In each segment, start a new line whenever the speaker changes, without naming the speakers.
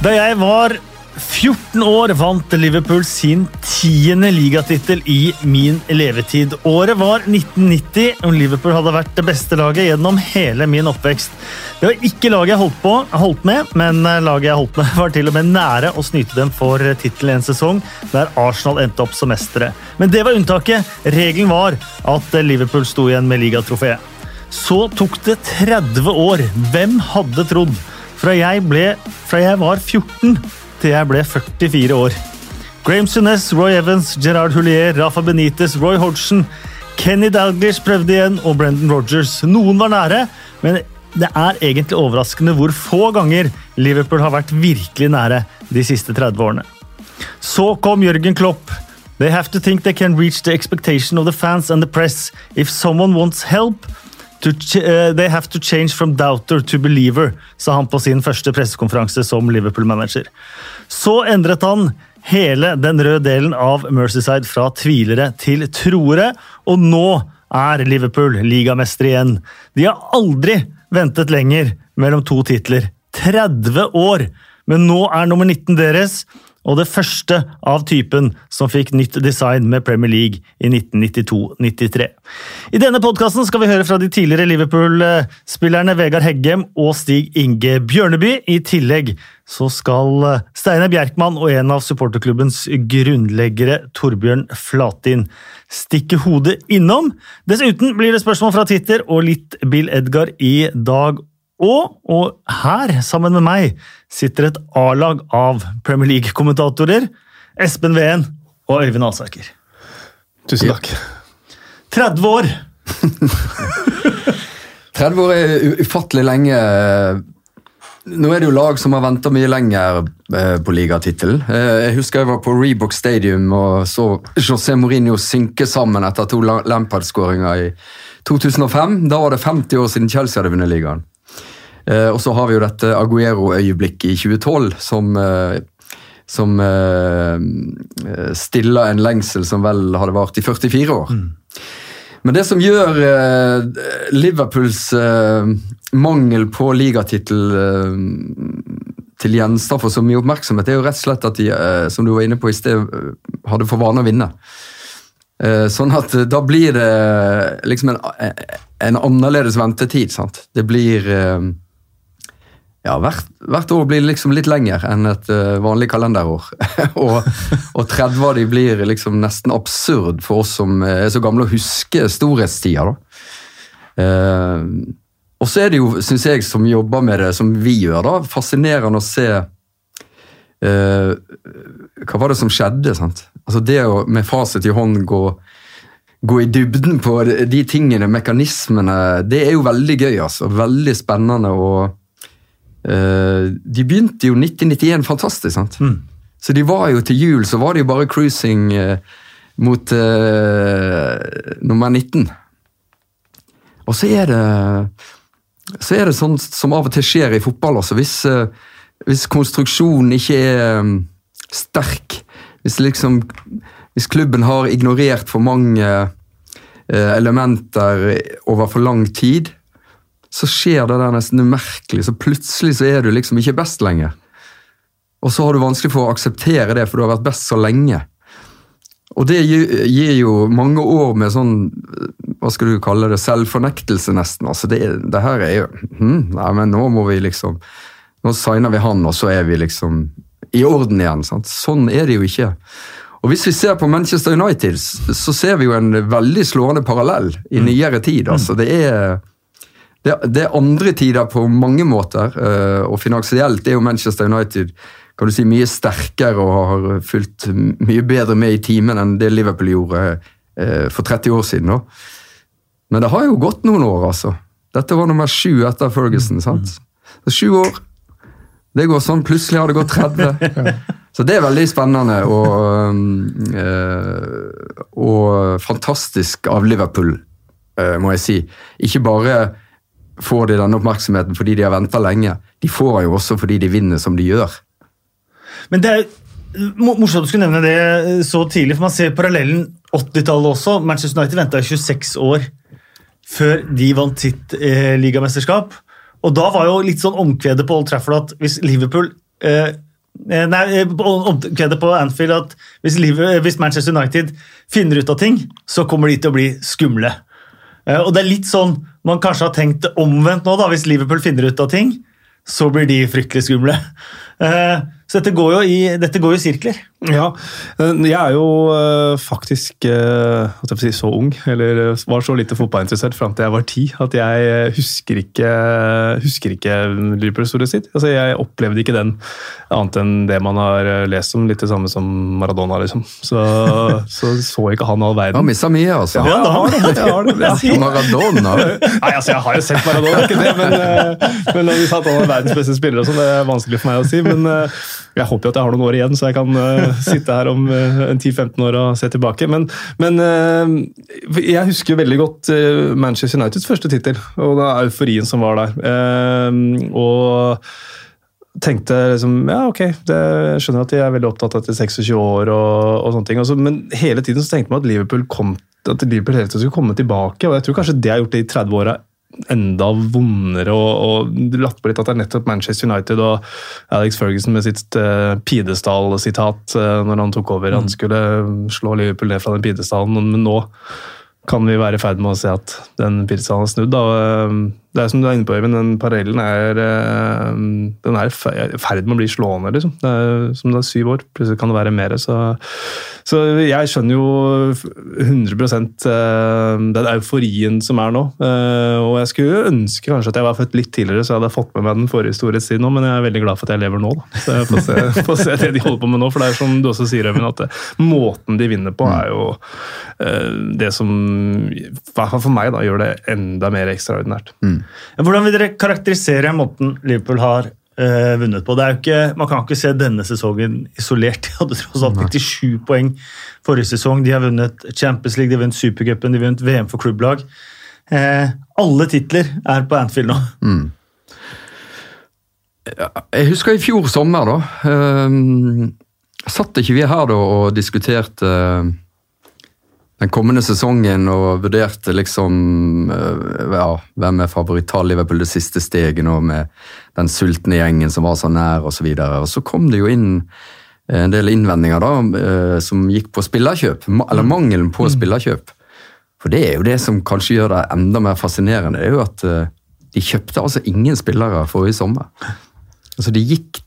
Da jeg var 14 år vant Liverpool sin tiende ligatittel i min levetid. Året var 1990, og Liverpool hadde vært det beste laget gjennom hele min oppvekst. Det var ikke laget jeg holdt, på, holdt med, men laget jeg holdt med, var til og med nære å snyte dem for tittelen en sesong der Arsenal endte opp som mestere. Men det var unntaket. Regelen var at Liverpool sto igjen med ligatrofeet. Så tok det 30 år. Hvem hadde trodd? Fra jeg, ble, fra jeg var 14 til jeg ble 44 år. Graham Sunes, Roy Evans, Gerard Houllier, Rafa Benitez, Roy Hodgson, Kenny Dalglish prøvde igjen, og Brendan Rogers. Noen var nære, men det er egentlig overraskende hvor få ganger Liverpool har vært virkelig nære de siste 30 årene. Så kom Jørgen Klopp. They have to think they can reach the expectation of the fans and the press. If someone wants help, to uh, they have to change from doubter to believer, sa han på sin første pressekonferanse som Liverpool-manager. Så endret han hele den røde delen av Mercyside fra tvilere til troere, og nå er Liverpool ligamester igjen. De har aldri ventet lenger mellom to titler. 30 år! Men nå er nummer 19 deres, og det første av typen som fikk nytt design med Premier League i 1992-93. I denne podkasten skal vi høre fra de tidligere Liverpool-spillerne Vegard Heggem og Stig Inge Bjørneby. I tillegg så skal Steinar Bjerkman og en av supporterklubbens grunnleggere, Torbjørn Flatin, stikke hodet innom. Dessuten blir det spørsmål fra Twitter og litt Bill Edgar i dag og, og her, sammen med meg, sitter et A-lag av Premier League-kommentatorer. Espen Ween og Øyvind Alsaker.
Tusen takk.
30 år!
30 år er ufattelig lenge. Nå er det jo lag som har venta mye lenger på ligatittel. Jeg husker jeg var på Rebook Stadium og så José Mourinho synke sammen etter to Lampard-skåringer i 2005. Da var det 50 år siden Chelsea hadde vunnet ligaen. Og så har vi jo dette Aguero-øyeblikket i 2012 som, som stiller en lengsel som vel hadde vart i 44 år. Mm. Men det som gjør Liverpools mangel på ligatittel til gjenstand for så mye oppmerksomhet, det er jo rett og slett at de, som du var inne på i sted, hadde for vane å vinne. Sånn at da blir det liksom en, en annerledes ventetid. sant? Det blir ja, hvert, hvert, år blir liksom litt lenger enn et uh, vanlig kalenderår. og, og 30 av de blir liksom nesten absurd for oss som er så gamle å huske storhetstida. Uh, og så er det jo, syns jeg, som jobber med det som vi gjør, da, fascinerende å se uh, Hva var det som skjedde? sant? Altså Det å med fasit i hånd gå, gå i dybden på de tingene, mekanismene, det er jo veldig gøy. altså. Veldig spennende. og de begynte jo 1991 fantastisk, sant? Mm. Så de var jo til jul så var det jo bare cruising uh, mot uh, nummer 19. Og så er det så er det sånn som av og til skjer i fotball Altså. Hvis, hvis konstruksjonen ikke er sterk, hvis liksom hvis klubben har ignorert for mange elementer over for lang tid, så skjer det der nesten umerkelig. Så plutselig så er du liksom ikke best lenger. Og så har du vanskelig for å akseptere det, for du har vært best så lenge. Og det gir jo mange år med sånn hva skal du kalle det, selvfornektelse, nesten. Altså det, det her er jo hm, Nei, men nå må vi liksom Nå signer vi han, og så er vi liksom i orden igjen. Sant? Sånn er det jo ikke. Og Hvis vi ser på Manchester United, så ser vi jo en veldig slående parallell i mm. nyere tid. altså Det er det, det, er andre tider på mange måter, eh, og finansielt er jo Manchester United kan du si, mye sterkere og har fulgt mye bedre med i timen enn det Liverpool gjorde eh, for 30 år siden. Nå. Men det har jo gått noen år, altså. Dette var nummer sju etter Ferguson. sant? Så Sju år. Det går sånn. Plutselig har det gått 30. Så det er veldig spennende og, øh, og fantastisk av Liverpool, må jeg si. Ikke bare får de denne oppmerksomheten fordi de har venta lenge. De får jo også fordi de vinner som de gjør.
Men det er morsomt du skulle nevne det så tidlig, for man ser parallellen 80-tallet også. Manchester United venta 26 år før de vant sitt eh, ligamesterskap. Og da var jo litt sånn omkvedet på Old Trafford at hvis Liverpool eh, eh, Nei, eh, omkvedet på Anfield at hvis, Liverpool, hvis Manchester United finner ut av ting, så kommer de til å bli skumle. Eh, Og det er litt sånn man kanskje har tenkt omvendt nå, da. Hvis Liverpool finner ut av ting, så blir de fryktelig skumle. Eh, Så dette går jo i, går i sirkler.
Ja, jeg er jo eh, faktisk eh, si, så ung, eller eh, var så lite fotballinteressert fram til jeg var ti, at jeg husker ikke, husker ikke Liverpool-historien sitt. Altså, jeg opplevde ikke den annet enn det man har lest om, litt det samme som Maradona, liksom. Så så, så ikke han all
Han
verden.
missa mye, altså.
Ja, han har det. Jeg har det. Ja.
Maradona.
Nei, altså Jeg har jo sett Maradona, ikke det, men, men når vi sa at han er verdens beste spiller, og sånn, det er vanskelig for meg å si. Men jeg håper jo at jeg har noen år igjen, så jeg kan sitte her om eh, 10-15 år og se tilbake. Men, men eh, jeg husker veldig godt eh, Manchester Uniteds første tittel, og da euforien som var der. Eh, og tenkte liksom, ja ok, det, jeg skjønner at de er veldig opptatt etter 26 år og, og sånne ting. Altså, men hele tiden så tenkte man at Liverpool, kom, at Liverpool hele tiden skulle komme tilbake. og Jeg tror kanskje det har gjort det i 30 åra enda vondere og, og latt på litt at det er nettopp Manchester United og Alex Ferguson med sitt uh, pidestall-sitat uh, når han tok over. Han skulle slå Liverpool ned fra den pidestallen, men nå kan vi være i ferd med å se at den pidestallen er snudd. Da. Det er som du er inne på, Øyvind, den parallellen er, eh, den er i ferd med å bli slående. Liksom. Det er, som det er syv år, plutselig kan det være mer. Så, så jeg skjønner jo 100 eh, den euforien som er nå. Eh, Og jeg skulle ønske kanskje at jeg var født litt tidligere, så jeg hadde fått med meg den forrige storhetstiden nå, men jeg er veldig glad for at jeg lever nå. Da. Så jeg får se, får se det de holder på med nå, for det er som du også sier, Øyvind, at måten de vinner på, er jo det som, i hvert fall for meg, da, gjør det enda mer ekstraordinært.
Hvordan vil dere karakterisere måten Liverpool har uh, vunnet på? Er ikke, man kan ikke se denne sesongen isolert. De hadde tross alt 97 poeng forrige sesong. De har vunnet Champions League, de har vunnet Supercupen, de har vunnet VM for klubblag. Uh, alle titler er på Anfield nå.
Jeg husker i fjor sommer, da. ehm, satt ikke vi her da og diskuterte eh, den kommende sesongen og vurderte liksom eh, ja, hvem er favoritt, av Liverpool det siste steget nå med den sultne gjengen som var så nær osv. Og, så og så kom det jo inn en del innvendinger da, eh, som gikk på spillerkjøp, eller mangelen på spillerkjøp. For det er jo det som kanskje gjør det enda mer fascinerende, det er jo at eh, de kjøpte altså ingen spillere forrige sommer. Altså de gikk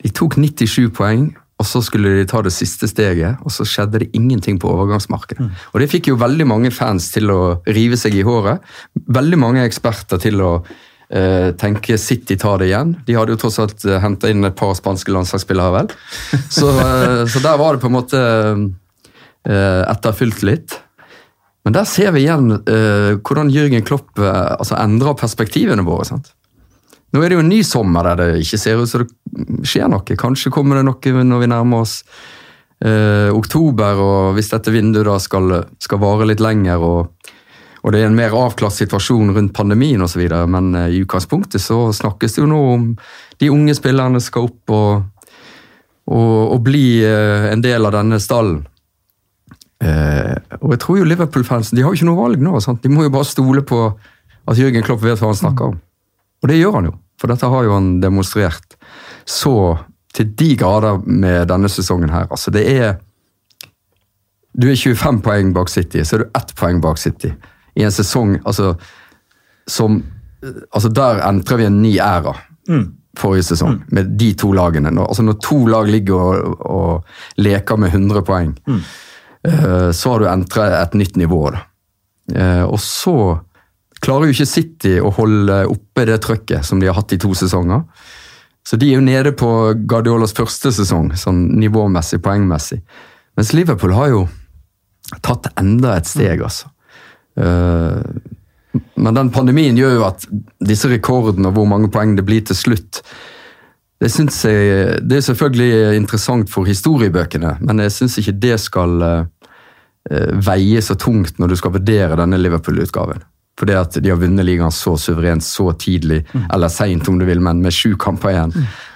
De tok 97 poeng, og så skulle de ta det siste steget, og så skjedde det ingenting på overgangsmarkedet. Og det fikk jo veldig mange fans til å rive seg i håret. Veldig mange eksperter til å eh, tenke City tar det igjen. De hadde jo tross alt uh, henta inn et par spanske landslagsspillere, vel. Så, eh, så der var det på en måte uh, etterfylt litt. Men der ser vi igjen eh, hvordan Jürgen Klopp eh, altså endrer perspektivene våre. sant? Nå er det jo en ny sommer der det ikke ser ut som det skjer noe. Kanskje kommer det noe når vi nærmer oss eh, oktober, og hvis dette vinduet da skal, skal vare litt lenger, og, og det er en mer avklart situasjon rundt pandemien osv. Men eh, i utgangspunktet så snakkes det jo nå om de unge spillerne skal opp og, og, og bli eh, en del av denne stallen. Eh, og jeg tror jo Liverpool-fansen de har jo ikke noe valg nå. Sant? De må jo bare stole på at Jørgen Klopp vet hva han snakker om. Og det gjør han jo, for dette har jo han demonstrert så til de grader med denne sesongen her. Altså det er Du er 25 poeng bak City, så er du ett poeng bak City. I en sesong altså, som Altså der entrer vi en ny æra. Forrige sesong, med de to lagene. Når, altså når to lag ligger og, og leker med 100 poeng, eh, så har du entra et nytt nivå. Eh, og så klarer jo ikke City å holde oppe det trøkket som de har hatt i to sesonger. Så de er jo nede på Guardiolas første sesong, sånn nivåmessig, poengmessig. Mens Liverpool har jo tatt enda et steg, altså. Eh, men den pandemien gjør jo at disse rekordene og hvor mange poeng det blir til slutt, det synes jeg, det er selvfølgelig interessant for historiebøkene, men jeg syns ikke det skal eh, veie så tungt når du skal vurdere denne Liverpool-utgaven. Fordi at de har vunnet ligaen så suverent så tidlig, eller seint om du vil, men med sju kamper igjen.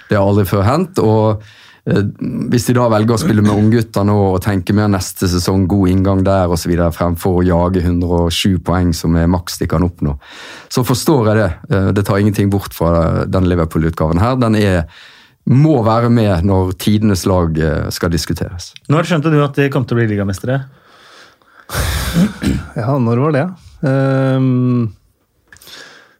Det har aldri før hendt. og eh, Hvis de da velger å spille med unggutter nå og tenke mer neste sesong, god inngang der osv., fremfor å jage 107 poeng som er maks de kan oppnå, så forstår jeg det. Eh, Det tar ingenting bort fra den Liverpool-utgaven her. Den er må være med når tidenes lag eh, skal diskuteres.
Når skjønte du at de kom til å bli ligamestere?
Ja, når var det? Um,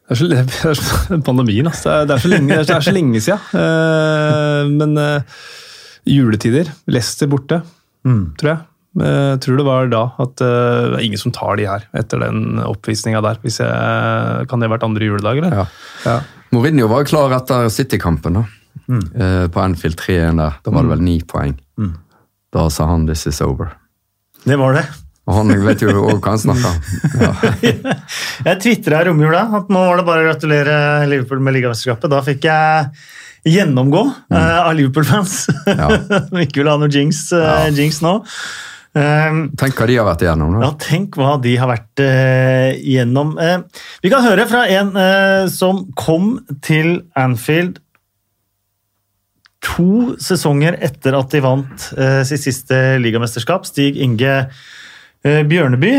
det er så, det er så, pandemien, altså. Det er, det er så lenge, det er så lenge siden. Uh, men uh, juletider, Leicester borte,
Mm.
tror jeg. Uh, tror det var da at uh, det er ingen som tar de her etter den oppvisninga der. Hvis jeg, kan det ha vært andre juledag, eller?
Ja.
Ja.
Mourinho var klar etter City-kampen da. Eh, på Anfield 3-1 der. Da var det vel ni poeng. Da sa han 'this is over'.
Det var det.
Han vet jo hva han snakker. Ja.
Jeg tvitra i romjula at nå var det bare å gratulere Liverpool med ligamesterskapet. Da fikk jeg gjennomgå eh, av Liverpool-fans.
Ja.
Som ikke vil ha noe jinx, eh, jinx nå. Um,
Tenk hva de har vært igjennom.
ja, tenk hva de har vært uh, igjennom. Vi kan høre fra en som kom til Anfield to sesonger etter at de vant sitt siste ligamesterskap. Stig Inge Bjørneby.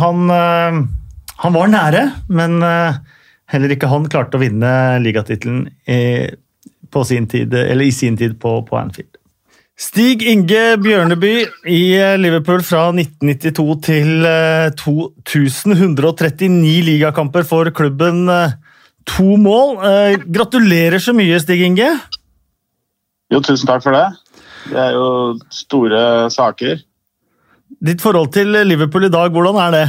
Han, eh, han var nære, men eh, heller ikke han klarte å vinne ligatittelen i, sin tid, i sin tid på, på Anfield. Stig Inge Bjørneby i eh, Liverpool fra 1992 til 2139 ligakamper for klubben. eh, To mål. Eh, Gratulerer så mye, Stig Inge.
Jo, tusen takk for det. Det er jo store saker.
Ditt forhold til Liverpool i dag, hvordan er det?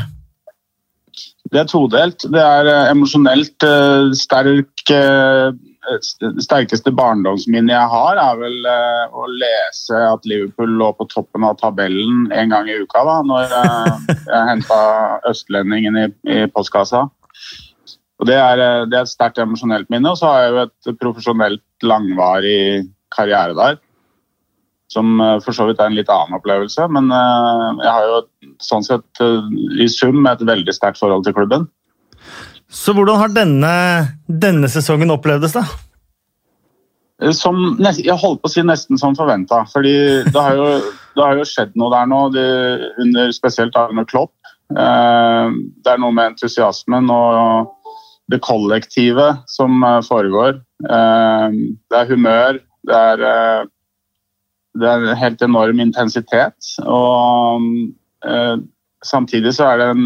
Det er todelt. Det er eh, emosjonelt eh, sterk eh, sterkeste barndomsminnet jeg har, er vel å lese at Liverpool lå på toppen av tabellen en gang i uka, da, når jeg henta østlendingen i, i postkassa. Og det er, det er et sterkt emosjonelt minne. Og så har jeg jo et profesjonelt, langvarig karriere der. Som eh, for så vidt er en litt annen opplevelse, men eh, jeg har jo sånn sett eh, i sum et veldig sterkt forhold til klubben.
Så hvordan har denne, denne sesongen opplevdes, da?
Som, jeg holdt på å si nesten som forventa. fordi det har, jo, det har jo skjedd noe der nå, det, under spesielt Arne Klopp. Eh, det er noe med entusiasmen og det kollektive som foregår. Eh, det er humør, det er, eh, det er en helt enorm intensitet. Og eh, samtidig så er det en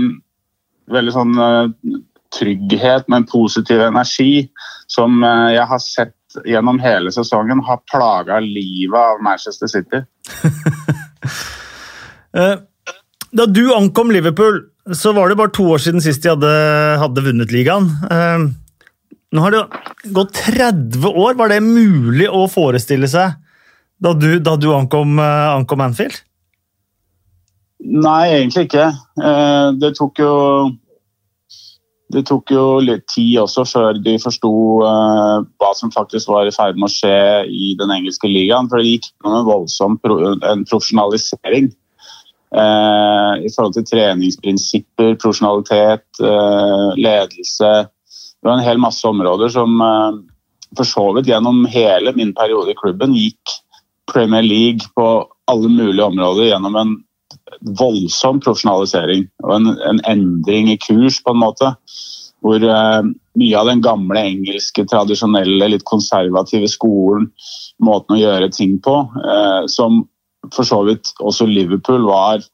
veldig sånn eh, trygghet med en positiv energi som eh, jeg har sett gjennom hele sesongen har plaga livet av Manchester City.
Eh, Da du ankom Liverpool, så var det bare to år siden sist de hadde, hadde vunnet ligaen. Eh, Nå har det gått 30 år. Var det mulig å forestille seg da du, da du ankom, eh, ankom Anfield?
Nei, egentlig ikke. Eh, Det tok jo det tok jo litt tid også før de forsto uh, hva som faktisk var i ferd med å skje i den engelske ligaen. For det gikk gjennom en voldsom pro en profesjonalisering Uh, i forhold til treningsprinsipper, profesjonalitet, uh, ledelse. Det var en hel masse områder som for så vidt gjennom hele min periode i klubben gikk Premier League på alle mulige områder gjennom en voldsom profesjonalisering og en, en endring i kurs, på en måte. Hvor eh, mye av den gamle engelske, tradisjonelle, litt konservative skolen, måten å gjøre ting på, eh, som for så vidt også Liverpool var,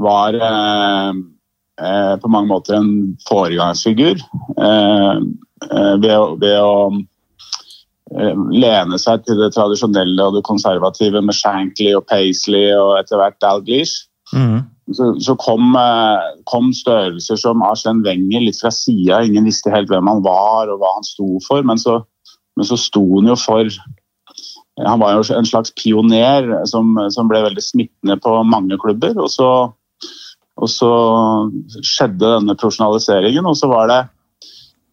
var eh, på mange måter en foregangsfigur. Ved, ved å lene seg til det tradisjonelle og det konservative med Shankly og Paisley og etter hvert Dalglish. Så, så kom, eh, kom størrelser som Arsène Wenger litt fra sida. Ingen visste helt hvem han var og hva han sto for, men så, men så sto han jo for Han var jo en slags pioner som, som ble veldig smittende på mange klubber. Og så, og så skjedde denne profesjonaliseringen, og så var det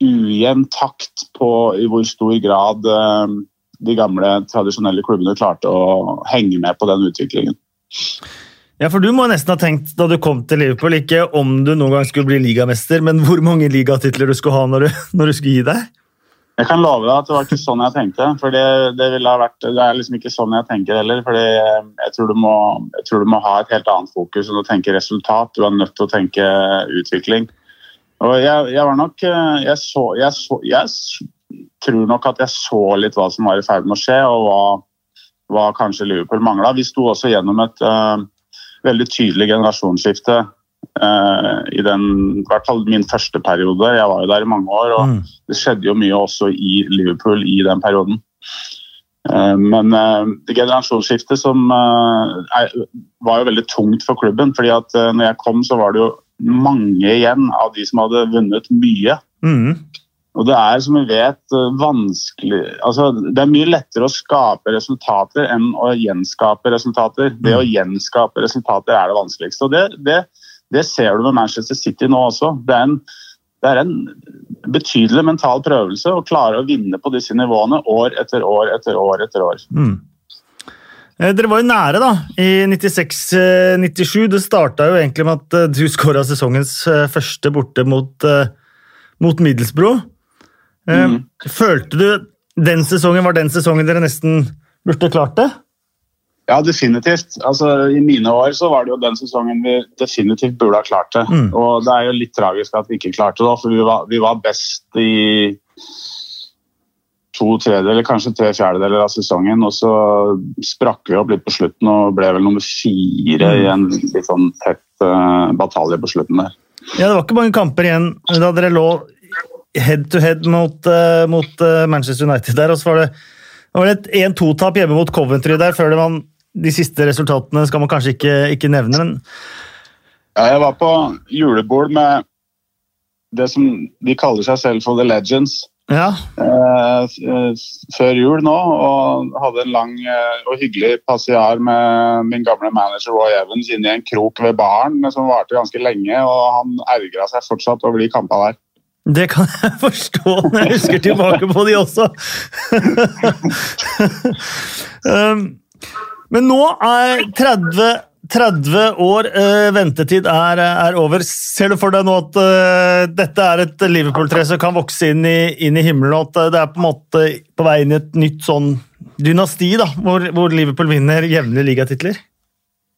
ujevn takt på i hvor stor grad eh, de gamle, tradisjonelle klubbene klarte å henge med på den utviklingen.
Ja, for Du må nesten ha tenkt da du kom til Liverpool, ikke om du noen gang skulle bli ligamester, men hvor mange ligatitler du skulle ha når du, når du skulle gi deg?
Jeg kan love deg at det var ikke sånn jeg tenkte. for Det, det, vært, det er liksom ikke sånn jeg tenker heller. fordi jeg tror, du må, jeg tror du må ha et helt annet fokus enn å tenke resultat. Du er nødt til å tenke utvikling. Og jeg, jeg var nok Jeg så, jeg så jeg, tror nok at jeg så litt hva som var i ferd med å skje, og hva, hva kanskje Liverpool mangla. Vi sto også gjennom et uh, veldig tydelig generasjonsskifte uh, i den, i hvert fall min første periode. Jeg var jo der i mange år, og mm. det skjedde jo mye også i Liverpool i den perioden. Uh, men det generasjonsskiftet som er, var jo veldig tungt for klubben. fordi at når jeg kom, så var det jo mange igjen av de som hadde vunnet mye. Mm. Og det er, som vi vet, eh, vanskelig altså, Det er mye lettere å skape resultater enn å gjenskape resultater. Det å mm. gjenskape resultater er det vanskeligste. Og det, det, det ser du med Manchester City nå også. Det er, en, det er en betydelig mental prøvelse å klare å vinne på disse nivåene år etter år etter år. etter år. Mm.
Eh, dere var jo nære da, i 96-97. Det starta jo egentlig med at eh, du skåra sesongens første borte mot, mot Middlesbrough. Eh, mm. Følte du den sesongen var den sesongen dere nesten burde klart det?
Ja, definitivt. Altså, I mine år så var det jo den sesongen vi definitivt burde ha klart det. Mm. Og det er jo litt tragisk at vi ikke klarte det, for vi var, vi var best i to tredjedeler, kanskje tre fjerdedeler av sesongen. Og så sprakk vi opp litt på slutten og ble vel nummer fire i en litt sånn tett uh, batalje på slutten der.
Ja, Det var ikke mange kamper igjen da dere lå head to head mot, uh, mot uh, Manchester United der. Og så var det, var det et 1-2-tap hjemme mot Coventry der før det var de siste resultatene skal man kanskje ikke, ikke nevne. men
ja, jeg var på julebord med det som de kaller seg selv for The Legends. Ja. Eh, før jul nå, og hadde en lang eh, og hyggelig passiar med min gamle manager Roy Evans inne i en krok ved baren som varte ganske lenge. og Han ergra seg fortsatt over de kampene der.
Det kan jeg forstå når jeg husker tilbake på de også. um, men nå er 30, 30 år uh, ventetid er, er, over. Ser du for deg nå at uh, dette er et Liverpool-tre som kan vokse inn i, inn i, himmelen, og at det er på en måte på vei inn i et nytt sånn dynasti, da, hvor, hvor Liverpool vinner jevnlige ligatitler?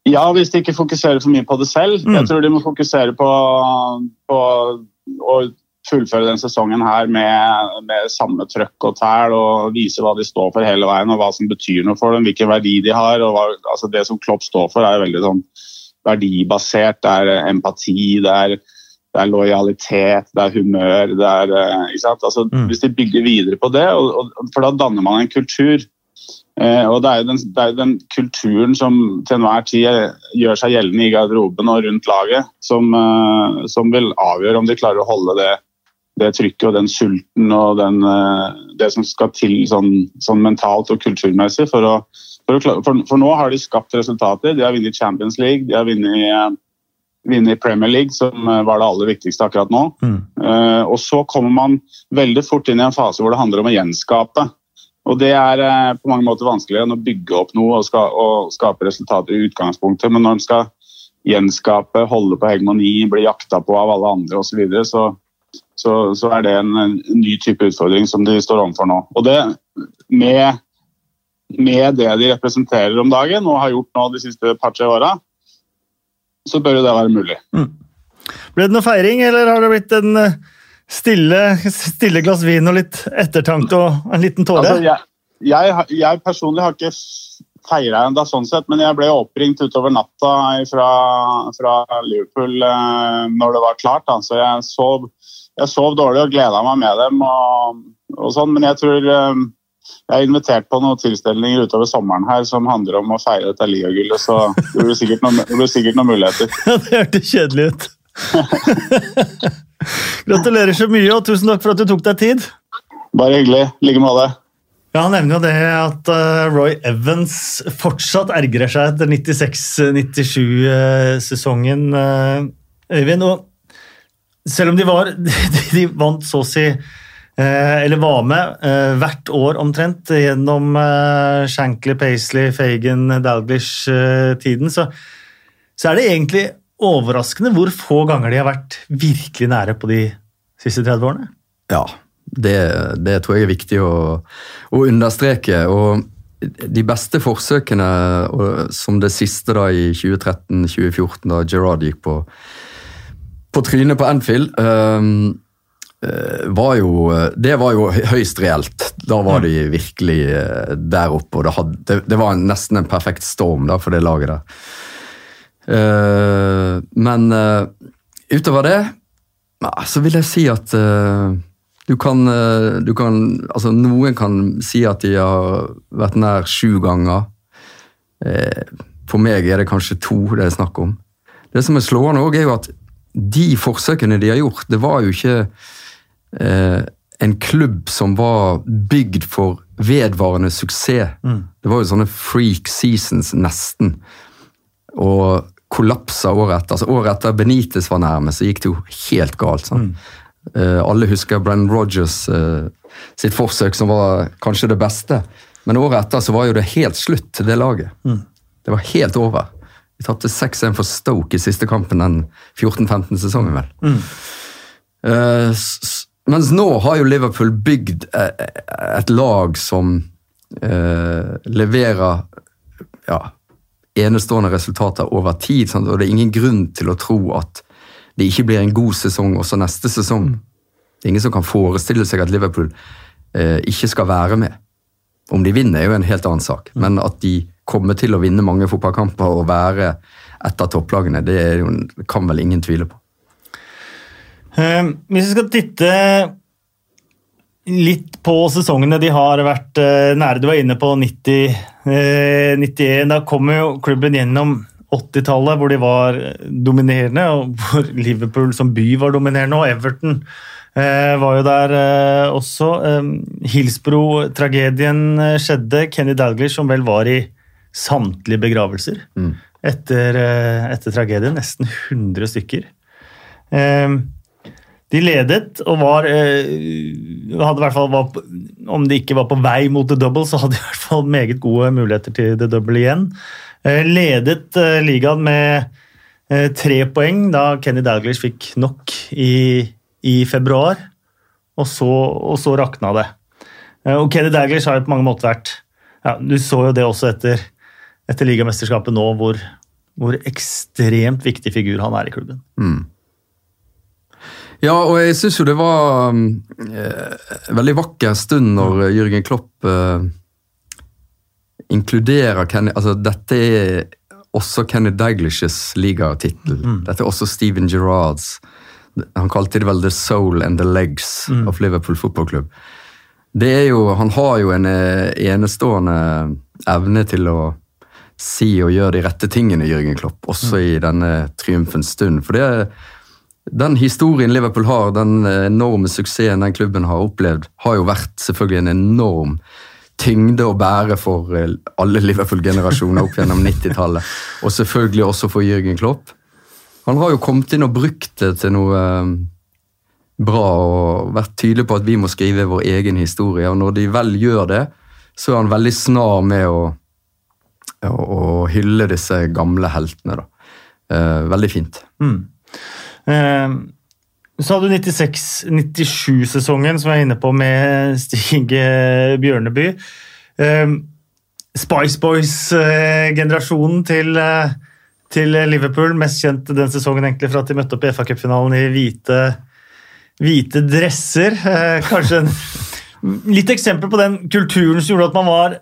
Ja, hvis de ikke fokuserer for mye på det selv. Mm. Jeg tror de må fokusere på, på å fullføre den sesongen her med, med samme trøkk og tæl og vise hva de står for hele veien og hva som betyr noe for dem, hvilken verdi de har. og hva, altså Det som Klopp står for, er veldig sånn verdibasert. Det er empati, det er, det er lojalitet, det er humør. det er, eh, ikke sant? Altså, mm. Hvis de bygger videre på det, og, og, for da danner man en kultur. Eh, og det er, den, det er, jo den, kulturen som til enhver tid gjør seg gjeldende i garderoben og rundt laget, som, eh, som vil avgjøre om de klarer å holde det det trykket og den sulten og den, eh, det som skal til sånn, sånn mentalt og kulturmessig. For, å, for, å, for, for, nå har de skapt resultater. De har vunnet Champions League, de har vunnet, eh, Premier League, som eh, var det aller viktigste akkurat nå. Mm. Uh, og så kommer man veldig fort inn i en fase hvor det handler om å gjenskape. Og Det er uh, på mange måter vanskeligere enn å bygge opp noe og, ska, og skape resultater i utgangspunktet. Men når man skal gjenskape, holde på hegemoni, bli jakta på av alle andre osv., så, videre, så så, så, er det en, en, ny type utfordring som de står overfor nå. Og det med, med, det de representerer om dagen og har gjort nå de siste par-tre åra, så bør jo det være mulig. Mm.
Ble det noe feiring, eller har det blitt en eh, stille, stille glass vin og litt ettertanke og en liten tåre?
Altså, jeg, jeg, jeg, personlig har ikke feira ennå, sånn sett, men jeg ble oppringt utover natta fra, fra Liverpool eh, når det var klart. Da. Så jeg sov jeg sov dårlig og gleda meg med dem. Og, og, sånn, Men jeg tror um, jeg er invitert på noen tilstelninger utover sommeren her som handler om å feire dette ligagullet, så det blir sikkert noen, det blir sikkert noen muligheter.
Ja, Det hørtes kjedelig ut. Gratulerer så mye, og tusen takk for at du tok deg tid.
Bare hyggelig. I like måte.
Ja, Han nevner jo det at uh, Roy Evans fortsatt ergrer seg etter 96-97-sesongen. Uh, Øyvind, og selv om de var De vant så å si eh, eller var med eh, hvert år omtrent gjennom eh, Shankly, Paisley, Fagan, Dalglish-tiden, så, så, er det egentlig overraskende hvor få ganger de har vært virkelig nære på de siste 30 årene.
Ja, det, det tror jeg er viktig å, å, understreke. og de beste forsøkene, som det siste da i 2013-2014, da Gerard gikk på på trynet på Anfield. Um, eh, var jo Det var jo høyst reelt. Da var de virkelig eh, der oppe, og det, hadde, det, det var nesten en perfekt storm da, for det laget der. Eh, men eh, utover det så vil jeg si at eh, du kan, eh, du kan Altså, noen kan si at de har vært nær sju ganger. Eh, For meg er det kanskje to det er snakk om. Det som er slående òg, er jo at de forsøkene de har gjort, det var jo ikke eh, en klubb som var bygd for vedvarende suksess. Det var jo sånne freak seasons, nesten. Og kollapsa året etter. Altså Året etter Benitez var nærme, så gikk det jo helt galt. sant? Eh, alle husker Brenn Rogers eh, sitt forsøk, som var kanskje det beste. Men året etter så var jo det helt slutt til det laget. Det var helt over. Vi tapte 6-1 for Stoke i siste kampen den 14-15-sesongen, vel. Mm. s- mens nå har jo Liverpool bygd eh, et lag som uh, leverer ja, enestående resultater over tid. Sant? Og det er ingen grunn til å tro at det ikke blir en god sesong også neste sesong. Det er ingen som kan forestille seg at Liverpool uh, ikke skal være med. Om de vinner er jo en helt annen sak, men at de kommer til å vinne mange fotballkamper og være et av topplagene, det, jo, kan vel ingen tvile på.
Eh, Hvis vi skal titte litt på sesongene de har vært eh, nære Du var inne på 90, eh, 91. Da kom jo klubben gjennom 80-tallet, hvor de var dominerende, og hvor Liverpool som by var dominerende, og Everton eh, var jo der eh, også. Eh, Hillsbro-tragedien eh, skjedde. Kenny Dalglish, som vel var i samtlige begravelser etter, eh, etter tragedien. Nesten 100 stykker. Eh, de ledet og var, eh, hadde i hvert fall var, Om de ikke var på vei mot the double, så hadde de i hvert fall meget gode muligheter til the double igjen. Eh, ledet ligaen med tre poeng da Kenny Dalglish fikk nok i, i februar. Og så, og så rakna det. Og Kenny Dalglish har jo på mange måter vært ja, Du så jo det også etter, etter ligamesterskapet nå, hvor, hvor ekstremt viktig figur han er i klubben.
Ja, og jeg syns jo det var eh, en veldig vakker stund når Jørgen Jürgen Klopp eh, inkluderer Kenny Altså, dette er også Kenny Daglishes ligatittel. Dette er også Steven Gerrards. Han kalte det vel The Soul and the Legs of Liverpool Football Club. Det er jo, han har jo en eh, enestående evne til å si og gjøre de rette tingene, Jørgen Klopp, også i denne triumfens stund. For det den historien Liverpool har, den enorme suksessen den klubben har opplevd, har jo vært selvfølgelig en enorm tyngde å bære for eh, alle Liverpool-generasjoner opp gjennom 90-tallet. Og selvfølgelig også for Jørgen Klopp. Han har jo kommet inn og brukt det til noe eh, bra og vært tydelig på at vi må skrive vår egen historie. Og når de vel gjør det, så er han veldig snar med å, å hylle disse gamle heltene. Da. Eh, veldig fint.
Eh, Så hadde du 96-97-sesongen, som jeg er inne på, med Stig Bjørneby. Eh, Spice Boys-generasjonen til, eh, til Liverpool, mest kjent den sesongen egentlig for at de møtte opp i FA-cupfinalen i hvite, hvite dresser. Eh, Kanskje en, litt eksempel på den kulturen som gjorde at man var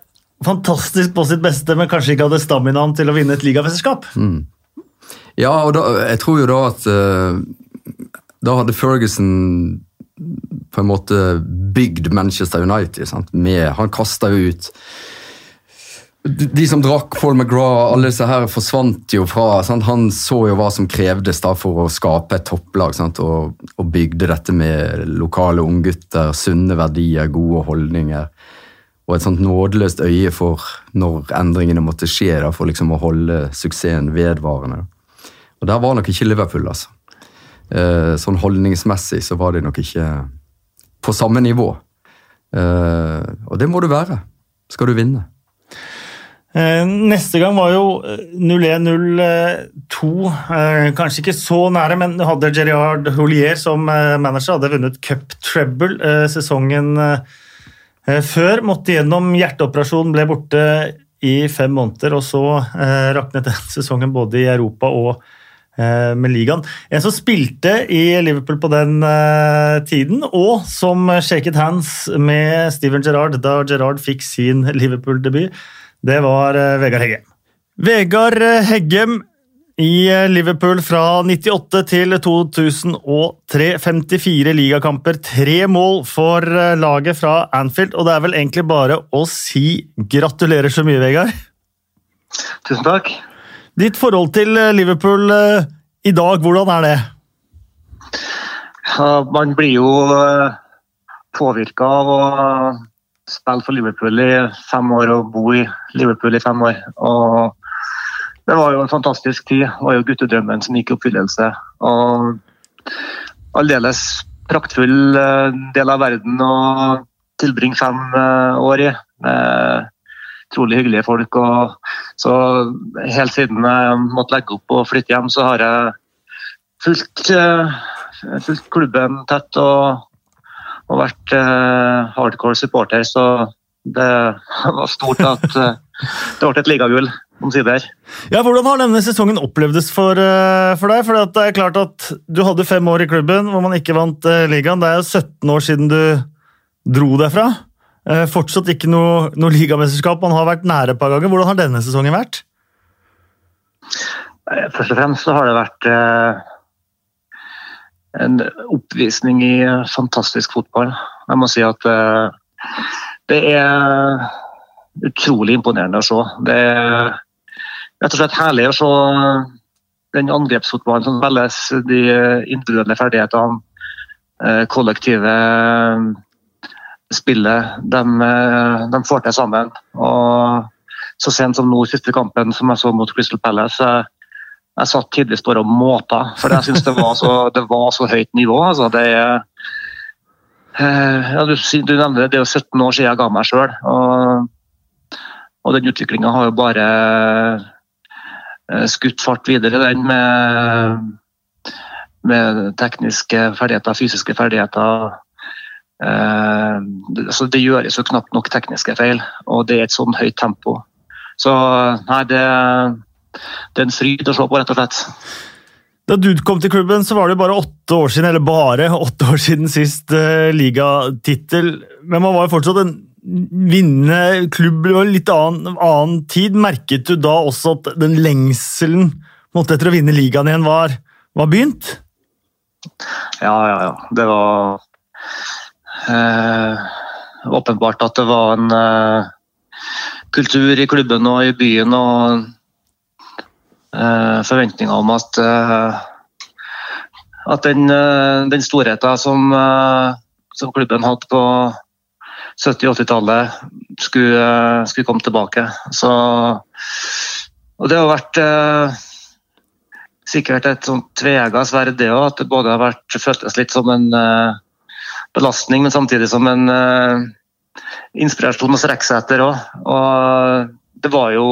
fantastisk på sitt beste, men kanskje ikke hadde staminaen til å vinne et ligamesterskap.
Ja, og da, jeg tror jo da at uh, Da hadde Ferguson på en måte bygd Manchester United. Sant? Med, han kasta jo ut de, de som drakk Paul McGraw, alle disse her forsvant jo fra sant? Han så jo hva som krevdes da for å skape et topplag, sant? Og, og bygde dette med lokale unggutter, sunne verdier, gode holdninger. Og et sånt nådeløst øye for når endringene måtte skje, da, for liksom å holde suksessen vedvarende. Og der var nok ikke Liverpool, altså. Eh, sånn holdningsmessig så var de nok ikke på samme nivå. Eh, og det må du være, skal du vinne.
Eh, Neste gang var jo 0-1-0-2. Kanskje ikke så nære, men du hadde Gerard Holier som manager. Hadde vunnet cup treble eh, sesongen før. Måtte gjennom hjerteoperasjon, ble borte i fem måneder, og så eh, raknet den sesongen både i Europa og eh, med ligaen. En som spilte i Liverpool på den eh, tiden, og som shaket hands med Steven Gerrard da Gerrard fikk sin Liverpool-debut, det var eh, Vegard Heggem. Vegard Heggem i Liverpool fra 98 til 2003. 54 ligakamper, tre mål for laget fra Anfield. Og det er vel egentlig bare å si gratulerer så mye, Vegard.
Tusen takk.
Ditt forhold til Liverpool eh, i dag, hvordan er det?
Man blir jo eh, påvirka av å spille for Liverpool i fem år og bo i Liverpool i fem år. Og det var jo en fantastisk tid. Det var jo guttedrømmen som gikk i oppfyllelse. Og aldeles praktfull eh, del av verden å tilbringe fem eh, år i. Med utrolig hyggelige folk. Og så helt siden jeg måtte legge opp og flytte hjem, så har jeg fulgt, eh, fulgt klubben tett og, og vært hardcore supporter. Så det var stort at det ble et ligagull omsider.
Ja, hvordan har denne sesongen opplevdes for, uh, for deg? For det er klart at Du hadde fem år i klubben hvor man ikke vant uh, ligaen. Det er jo 17 år siden du dro derfra. Uh, fortsatt ikke noe, noe ligamesterskap. Man har vært nære et par ganger. Hvordan har denne sesongen vært?
Først og fremst så har det vært en oppvisning i fantastisk fotball. Jeg må si at det er utrolig imponerende å se. Det er rett og slett herlig å se den angrepsfotballen som velges, de individuelle ferdighetene, eh, kollektive eh, spillet de, eh, de, får til sammen. Og så sent som nå siste kampen som jeg så mot Crystal Palace, jeg, jeg satt tidvis bare og måta, for jeg syns det, det, var så høyt nivå. Altså, det er ja, du, du, nevner det, det er jo 17 år siden jeg ga meg sjøl. Og, og den utviklinga har jo bare Eh, skutt fart videre, den med, med tekniske ferdigheter, fysiske ferdigheter. Eh, altså det gjøres jo knapt nok tekniske feil, og det er et sånn høyt tempo. Så nei, det, det er en fryd å se på, rett og slett.
Da du kom til klubben, så var det bare åtte år siden, eller bare åtte år siden sist uh, ligatittel. Men man var jo fortsatt en vinne klubb og litt annen, annen, tid, merket du da også at den lengselen måtte etter å vinne ligaen igjen var, var begynt?
Ja, ja, ja. Det var eh, åpenbart at det var en eh, kultur i klubben og i byen og eh, forventninger om at eh, at den, eh, den storheten som, eh, som klubben hadde på 70-80-tallet skulle, skulle, komme tilbake. Så, og det har vært eh, sikkert et sånt sverd, det òg. At det både har vært, føltes litt som en eh, belastning, men samtidig som en eh, inspirasjon å strekke seg etter òg. Og det var jo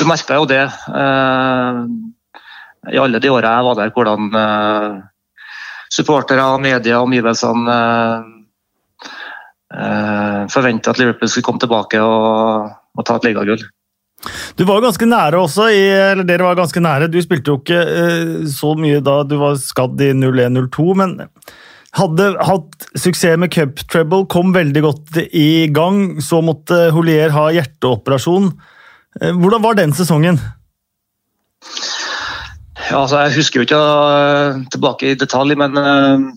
Du merka jo det eh, i alle de åra jeg var der, hvordan eh, supportere, media og omgivelsene eh, forvente at Liverpool skulle komme tilbake og, og ta et ligagull.
Du var ganske nære også, i, eller dere var ganske nære. Du spilte jo ikke eh, så mye da du var skadd i 01-02, men hadde hatt suksess med cup treble, kom veldig godt i gang. Så måtte Holier ha hjerteoperasjon. Eh, hvordan var den sesongen?
Ja, altså, jeg husker jo ikke uh, tilbake i detalj, men uh,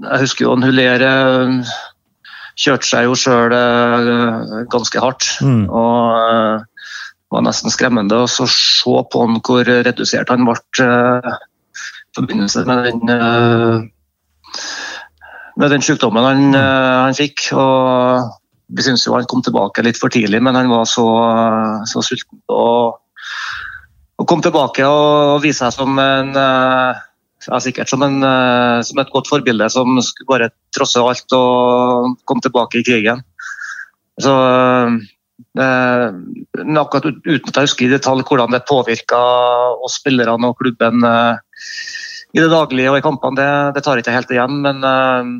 jeg husker jo Hulere eh, kjørte seg jo sjøl eh, ganske hardt. Mm. Og eh, var nesten skremmende å se på han hvor redusert han ble i forbindelse med den, med den sykdommen han, mm. han fikk. Og vi syns jo han kom tilbake litt for tidlig, men han var så, så sulten på å komme tilbake og vise seg som en ja, sikkert som, en, eh, som, et godt forbilde som bare trosse alt og komme tilbake i krigen. Så eh, akkurat Uten at jeg husker i detalj hvordan det påvirka oss spillerne og klubben eh, i det daglige og i kampene, det, det tar jeg ikke helt igjen. Men, eh,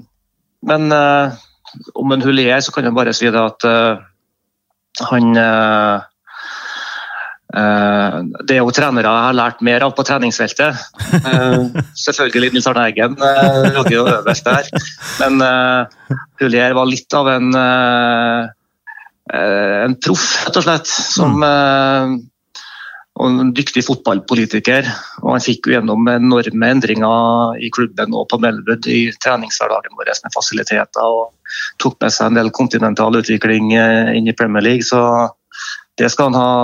men eh, om en Hulier så kan jeg bare si det at eh, han Eh, det er jo trenere jeg har lært mer av på treningsfeltet. Eh, selvfølgelig Nils Arne Eggen eh, lå jo øverst der. Men Hulier var litt av en, en proff, rett og slett. Som og en dyktig fotballpolitiker. og Han fikk jo gjennom enorme endringer i klubben og på Melwood i treningshverdagen vår med fasiliteter. og Tok med seg en del kontinental utvikling inn i Premier League. Så det skal han ha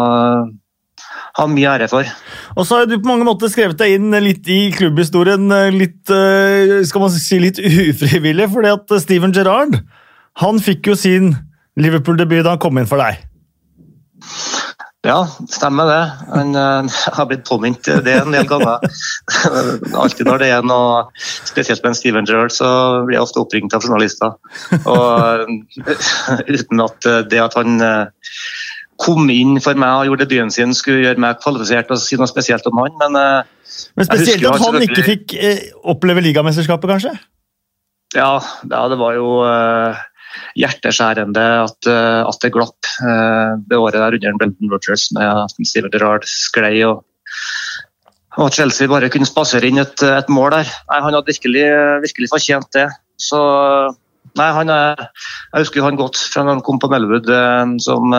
ha mye ære for.
Og så har du på mange måter skrevet deg inn litt i klubbhistorien, litt, eh, skal man si, litt ufrivillig, fordi at Steven Gerrard han fikk jo sin Liverpool-debut da han kom inn for deg.
Ja, stemmer det. Han har blitt påminnet det en del ganger. Alltid når det er noe spesielt med en Steven Gerrard, så blir jeg ofte oppringt av journalister. Og uten at det at han kom inn for meg og gjorde debuten sin, skulle gjøre meg kvalifisert og si noe spesielt om han, men
uh, Men spesielt at han ikke fikk uh, oppleve ligamesterskapet, kanskje?
Ja, det var jo uh, hjerteskjærende at, at, det glapp det året der under Brenton Rogers med at Steven Gerrard sklei. og og Chelsea bare kunne spasere inn et, et mål der. Nei, Han hadde virkelig, virkelig fortjent det. Så nei, han, Jeg husker han godt fra da han kom på Melwood som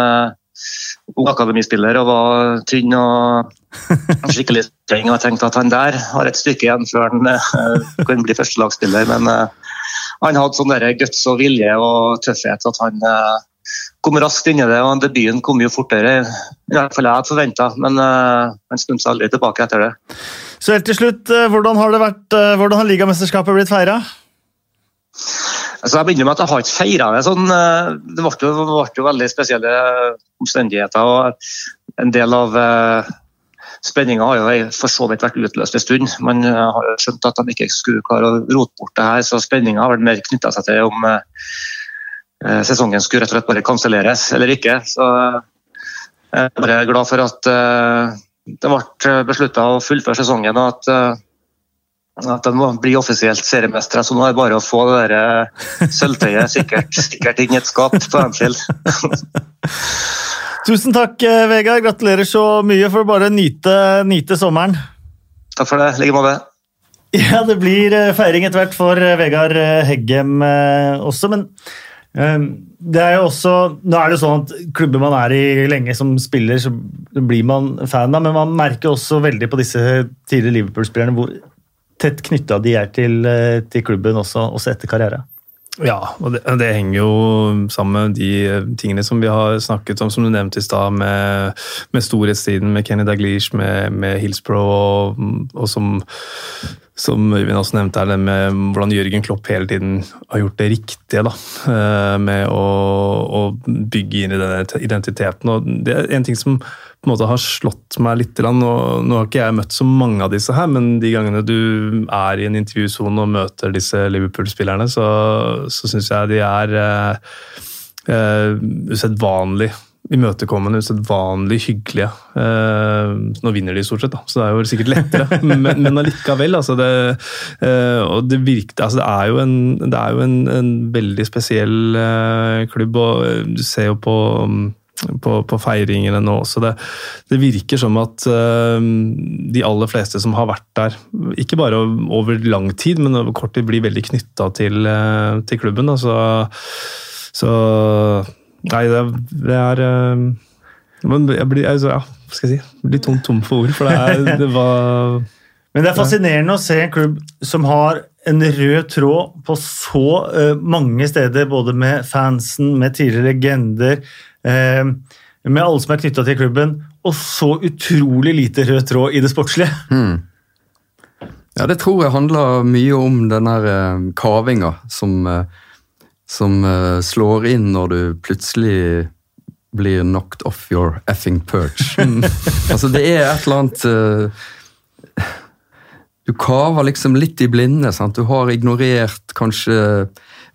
ung akademispiller og var tynn og skikkelig streng. Og jeg tenkte at han der har et stykke igjen før han uh, kan bli førstelagsspiller. Men uh, han hadde sånn guts og vilje og tøffhet at han uh, kom raskt inn i det. og Debuten kom jo fortere i hvert fall jeg hadde forventa, men han snudde seg aldri tilbake etter det.
Så helt til slutt, hvordan har det vært, hvordan har ligamesterskapet blitt feira?
Altså, jeg begynner med at jeg har ikke feira det sånn. Eh, det ble jo, ble jo, veldig spesielle omstendigheter. og En del av eh, spenninga har jo for så vidt vært utløst en stund. Man uh, har jo skjønt at de ikke skulle klare å rote bort det her, så spenninga har vært mer knytta seg til om eh, sesongen skulle rett og slett bare kanselleres eller ikke. Så jeg er bare glad for at det ble beslutta å fullføre sesongen. og at at de må bli offisielt seriemestere. Så nå er det bare å få det der eh, sølvtøyet sikkert, sikkert inn i et skap på Anfield.
Tusen takk, eh, Vegard. Gratulerer så mye. for å bare nyte, nyte sommeren.
Takk for det. I like måte.
Ja, det blir eh, feiring etter hvert for Vegard Heggem også, men det er jo også, nå er det jo sånn at Klubber man er i lenge som spiller, så blir man fan av, men man merker også veldig på disse tidligere Liverpool-spillerne hvor tett knytta de er til, eh, til klubben også, også, etter karriere.
Ja, og det, det, henger jo sammen med de tingene som vi har snakket om, som du nevnte i stad, med, med, storhetstiden, med Kenny Daglish, med, med Hillsbro, og, og som som Øyvind også nevnte, er det med hvordan Jørgen Klopp hele tiden har gjort det riktige. da, eh, Med å, å bygge inn i denne identiteten. og Det er en ting som på en måte har slått meg litt. Og nå har ikke jeg møtt så mange av disse her, men de gangene du er i en intervjusone og møter disse Liverpool-spillerne, så, så syns jeg de er eh, uh, usedvanlig imøtekommende, usedvanlig hyggelige. Eh, nå vinner de stort sett, da, så det er jo sikkert lettere, men, men allikevel. Altså det, eh, og det, virker, altså det er jo, en, det er jo en, en, veldig spesiell eh, klubb, og du ser jo på på, på feiringene nå også. Det, det virker som at uh, de aller fleste som har vært der, ikke bare over lang tid, men over kort tid, blir veldig knytta til, uh, til klubben. Altså, så Nei, det, det er uh, Jeg blir altså, ja, hva skal jeg si, litt tom, tom for ord, for det, er, det var
Men det er fascinerende å se en klubb som har en rød tråd på så mange steder, både med fansen, med tidligere legender, med alle som er knytta til klubben, og så utrolig lite rød tråd i det sportslige.
Mm. Ja, det tror jeg handler mye om den der uh, kavinga som uh, som uh, slår inn når du plutselig blir knocked off your effing perch. Mm. altså, det er et eller annet Du kaver liksom litt i blinde. Sant? Du har ignorert kanskje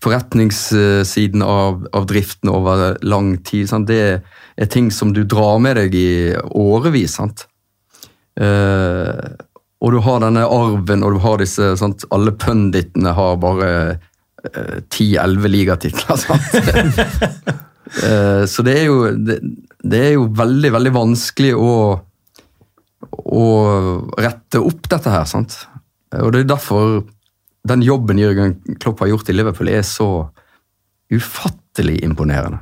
forretningssiden av, av driften over lang tid. Sant? Det er ting som du drar med deg i årevis. Sant? Uh, og du har denne arven, og du har disse sant? Alle punditene har bare ti-elleve ligatitler. sant? Eh, så det er jo det, det er jo veldig, veldig vanskelig å, å rette opp dette her. sant? Og det er derfor den jobben Jørgen Klopp har gjort i Liverpool, er så ufattelig imponerende.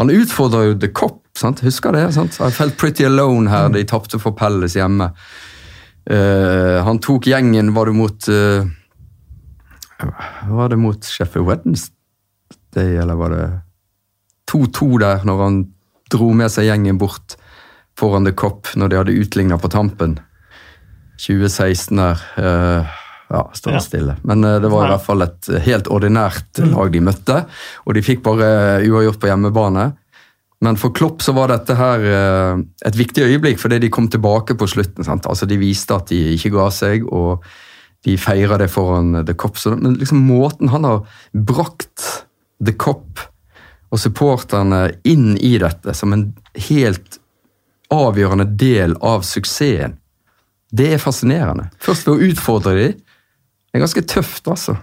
Han utfordrer jo The Cop, sant? husker det? sant? I felt pretty alone her, de tapte for Pelles hjemme. Uh, han tok gjengen, var det mot uh, Var det mot Sheffield Wednesday, eller var det 2-2 der, når han dro med seg gjengen bort foran The Cop når de hadde utligna på tampen. 2016 der. Uh, ja, står ja. stille. Men uh, det var i hvert fall et helt ordinært mm. lag de møtte. Og de fikk bare uavgjort på hjemmebane. Men for Klopp så var dette her et viktig øyeblikk, fordi de kom tilbake på slutten. Sant? Altså De viste at de ikke ga seg, og de feira det foran The Cop. Men liksom måten han har brakt The Cop og supporterne inn i dette som en helt avgjørende del av suksessen. Det er fascinerende. Først ved å utfordre dem. Det er ganske tøft, altså.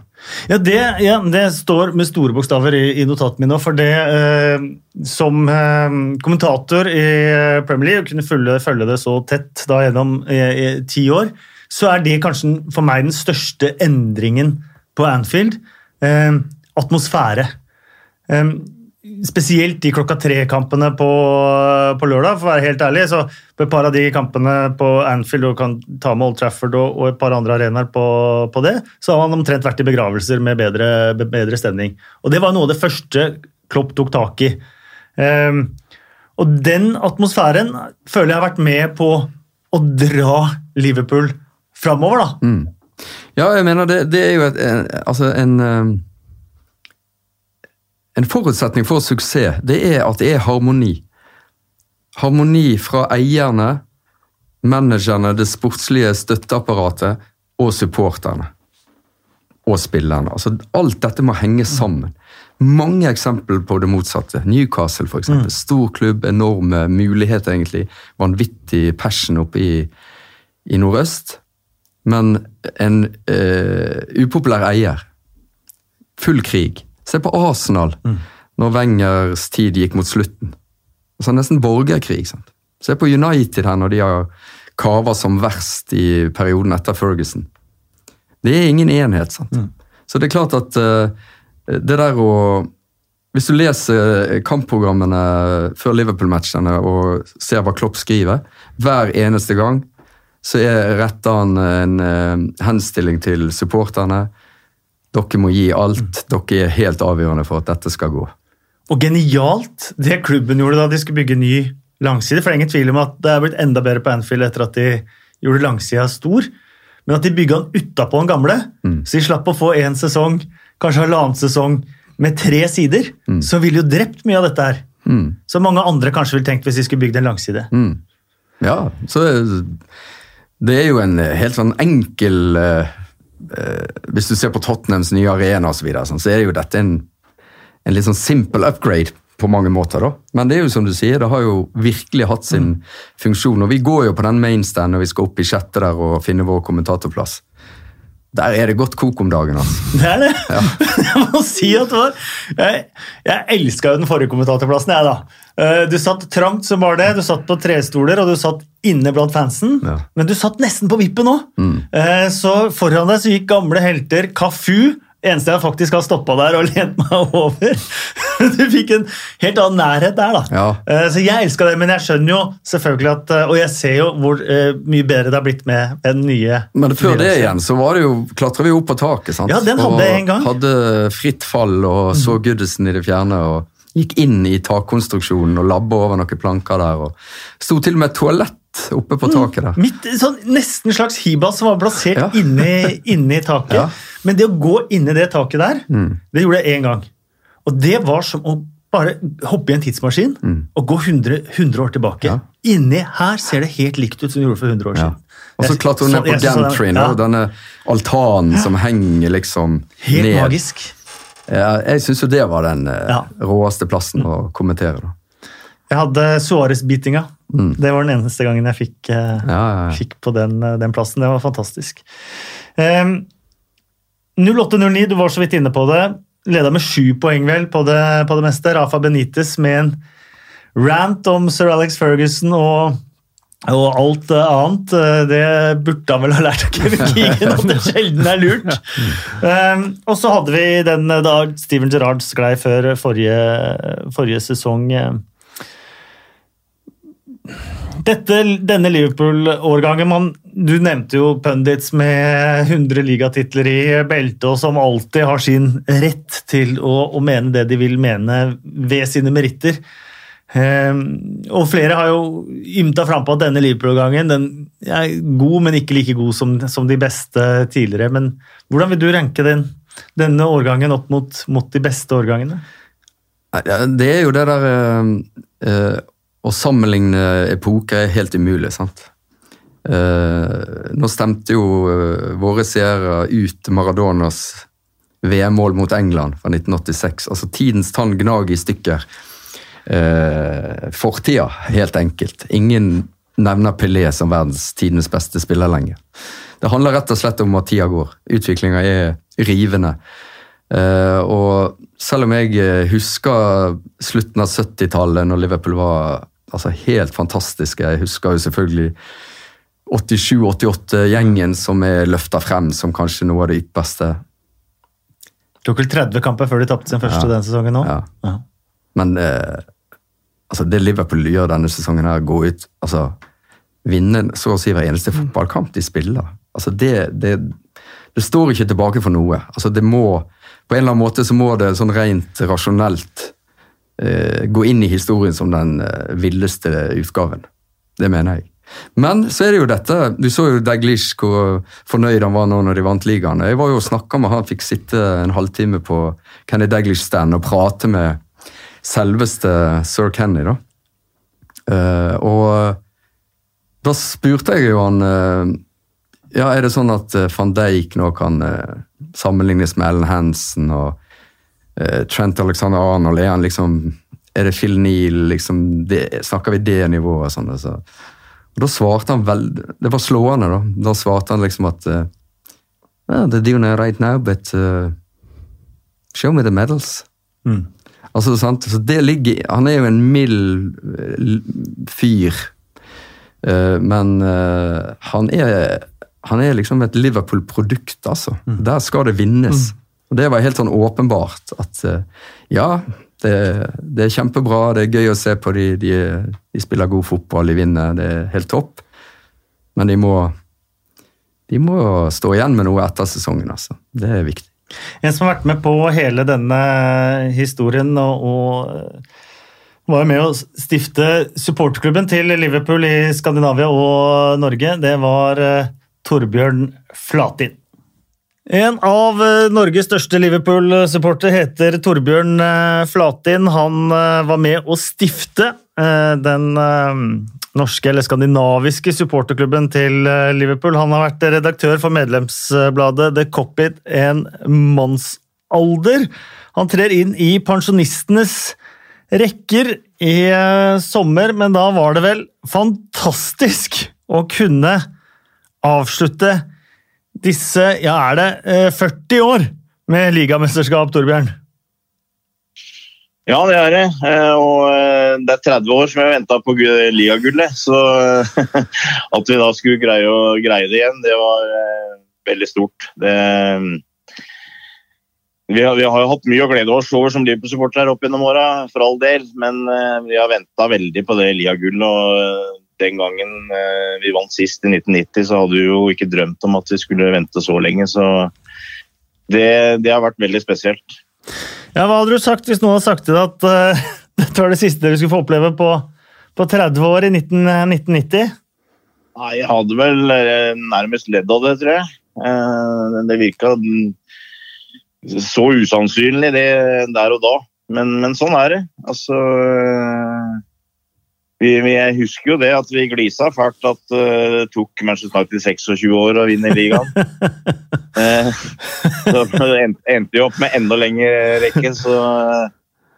Ja, det, ja, det står med store bokstaver i, i notatene mine. For det eh, som eh, kommentator i eh, Premier League, å kunne følge, følge, det så tett da gjennom ti år, så er det kanskje for meg den største endringen på Anfield. Eh, atmosfære. Eh, spesielt de klokka tre-kampene på, på, lørdag, for å være helt ærlig. så På et par av de kampene på Anfield og kan ta med Old Trafford og, og et par andre arenaer på, på, det, så har man omtrent vært i begravelser med bedre, bedre, stemning. Og Det var noe av det første Klopp tok tak i. Um, og den atmosfæren føler jeg har vært med på å dra Liverpool framover, da.
Mm. Ja, jeg mener det, det er jo et, altså en en forutsetning for suksess det er at det er harmoni. Harmoni fra eierne, managerne, det sportslige støtteapparatet og supporterne. Og spillerne. Altså, alt dette må henge sammen. Mange eksempler på det motsatte. Newcastle, f.eks. Mm. Stor klubb, enorme muligheter, egentlig. Vanvittig passion oppe i, i nordøst. Men en uh, upopulær eier. Full krig. Se på Arsenal, mm. når Wengers tid gikk mot slutten. Altså Nesten borgerkrig. sant? Se på United her når de har kava som verst i perioden etter Ferguson. Det er ingen enhet. sant? Mm. Så det er klart at uh, det der å Hvis du leser kampprogrammene før Liverpool-matchene og ser hva Klopp skriver, hver eneste gang så er retter han en uh, henstilling til supporterne dere må gi alt. Dere er helt avgjørende for at dette skal gå.
Og genialt det klubben gjorde da de skulle bygge ny langside. For det er ingen tvil om at det er blitt enda bedre på Anfield etter at de gjorde langsida stor. Men at de bygga den utapå den gamle, mm. så de slapp å få én sesong, kanskje halvannen sesong med tre sider, mm. så ville jo drept mye av dette her. Mm. Som mange andre kanskje ville tenkt hvis de skulle bygd en langside.
Mm. Ja, så det er jo en helt sånn enkel uh, eh, Hvis du ser på Tottenhams nye arena og så, videre, sånn, så er jo dette en, en litt sånn simple upgrade på mange måter. da. Men det er jo som du sier, det har jo virkelig hatt sin mm. funksjon. Og vi går jo på den mainstand når vi skal opp i sjette der og finne vår kommentatorplass. Der er det godt kok om dagen. altså.
Det er det. Ja. jeg må si at det var Jeg, jeg elska jo den forrige kommentatorplassen, jeg, da. Eh, du satt trangt som var det, du satt på trestoler og du satt inne blant fansen. Ja. Men du satt nesten på vippen òg. Mm. Eh, så foran deg så gikk gamle helter Kafu Eneste jeg faktisk har stoppa der og lent meg over. Du fikk en helt annen nærhet der, da. Ja. Eh, så jeg elska det, men jeg skjønner jo selvfølgelig at Og jeg ser jo hvor uh, mye bedre det har blitt med den nye
Men før det igjen så var det jo klatra vi opp på taket, sant?
Ja, den hadde jeg en gang.
Hadde fritt fall og så mm. Goodison i det fjerne. og Gikk inn i takkonstruksjonen og labba over noen planker der. og Sto til og med toalett oppe på taket der.
Mitt, sånn, nesten slags hibas som var plassert ja. inni, inni, taket. Ja. Men det å gå inni det taket der, mm. det gjorde jeg én gang. Og det var som å bare hoppe i en tidsmaskin mm. og gå 100, 100 år tilbake. Ja. Inni her ser det helt likt ut som det gjorde for 100 år siden.
Og så klatrer hun ned på Gantry, ja. denne altanen som henger liksom
helt ned. Helt magisk.
jeg syns jo det var den uh, råeste plassen å kommentere. da.
Jeg hadde Suárez-bitinga. Mm. Det var den eneste gangen jeg fikk, uh, ja, ja, ja. fikk på den, uh, den, plassen. Det var fantastisk. Um, 08-09, du var så vidt inne på det. Leda med sju poeng vel på det, på det, meste. Rafa Benitez med en rant om sir Alex Ferguson og og alt annet, det burde han vel ha lært av Kevin Keegan, at det sjelden er lurt. Um, og så hadde vi den da Steven Gerrard sklei før forrige, forrige sesong. Dette, denne Liverpool-årgangen Du nevnte jo pundits med 100 ligatitler i beltet, og som alltid har sin rett til å, å mene det de vil mene ved sine meritter. Um, og flere har jo ymta frampå at denne Liverpool-gangen den er god, men ikke like god som, som, de beste tidligere. Men hvordan vil du ranke den, denne årgangen opp mot, mot, de beste årgangene?
Det er jo det der uh, uh, Å sammenligne epoker er helt umulig, sant. Uh, nå stemte jo våre seere ut Maradonas VM-mål mot England fra 1986. Altså Tidens tann gnag i stykker eh, fortida, helt enkelt. Ingen nevner Pelé som verdens tidenes beste spiller lenger. Det handler rett og slett om at tida går. Utviklinga er rivende. Eh, og selv om jeg husker slutten av 70-tallet, når Liverpool var altså, helt fantastiske Jeg husker jo selvfølgelig 87-88-gjengen som er løfta frem som kanskje noe av det ypperste.
Tok vel 30 kamper før de tapte sin første ja. den sesongen òg.
Ja. Ja. Men eh, altså det Liverpool gjør denne sesongen, her, gå ut altså Vinne så å si hver eneste fotballkamp de spiller. altså det, det, det står ikke tilbake for noe. altså det må, På en eller annen måte så må det sånn rent rasjonelt eh, gå inn i historien som den eh, villeste utgaven. Det mener jeg. Men så er det jo dette Du så jo Daglish hvor fornøyd han var nå når de vant ligaen. Jeg var jo og snakka med han, fikk sitte en halvtime på Kenny Daglish-stand og prate med selveste sir Kenny, da. Uh, og da spurte jeg jo han uh, Ja, er det sånn at uh, van Dijk nå kan sammenlignes med Ellen Hansen og Trent Alexander Arnold? Er han liksom Er det Phil Neal? Liksom, snakker vi det nivået? og Sånn, altså. Og da svarte han vel Det var slående, da. Da svarte han liksom at well, They're doing it right now, but show me the medals. Mm. Altså, sant? Så det ligger, Han er jo en mild eh, fyr, uh, men uh, han, er, han er liksom et Liverpool-produkt, altså. Mm. Der skal det vinnes. Mm. Og Det var helt sånn åpenbart at uh, ja, det, det, er kjempebra, det er gøy å se på. De, de, de spiller god fotball, de vinner, det er helt topp. Men de må, de må stå igjen med noe etter sesongen, altså. Det er viktig.
En som har vært med på hele denne historien og, og var med å stifte supporterklubben til Liverpool i Skandinavia og Norge, det var uh, Torbjørn Flatin. En av uh, Norges største Liverpool-supporter heter Torbjørn uh, Flatin. Han var med å stifte den norske eller skandinaviske supporterklubben til eh, Liverpool. Han har vært redaktør for medlemsbladet The Copied en mannsalder. Han trer inn i pensjonistenes rekker i eh, sommer, men da var det vel fantastisk å kunne avslutte disse, ja er det 40 eh, år med ligamesterskap, Torbjørn?
Ja, det er det. Eh, og eh, det er 30 år som jeg har venta på ligagullet. Så at vi da skulle greie å greie det igjen, det var veldig stort. Det, vi, har, vi har hatt mye å glede oss over som Liverpool-supportere opp gjennom åra, for all del. Men vi har venta veldig på det ligagullet. Den gangen vi vant sist, i 1990, så hadde vi jo ikke drømt om at vi skulle vente så lenge. Så det, det har vært veldig spesielt.
Ja, Hva hadde du sagt hvis noen hadde sagt til deg at uh, dette var det siste dere skulle få oppleve på, på 30 år i 19, 1990?
Nei, jeg hadde vel eh, nærmest ledd av det, tror jeg. Uh, det virka så usannsynlig det der og da. Men, men sånn er det. Altså vi, jeg husker jo det at vi glisa fælt at uh, det tok Manchester United 26 år å vinne ligaen. uh, så endte vi opp med enda lengre rekke, så uh,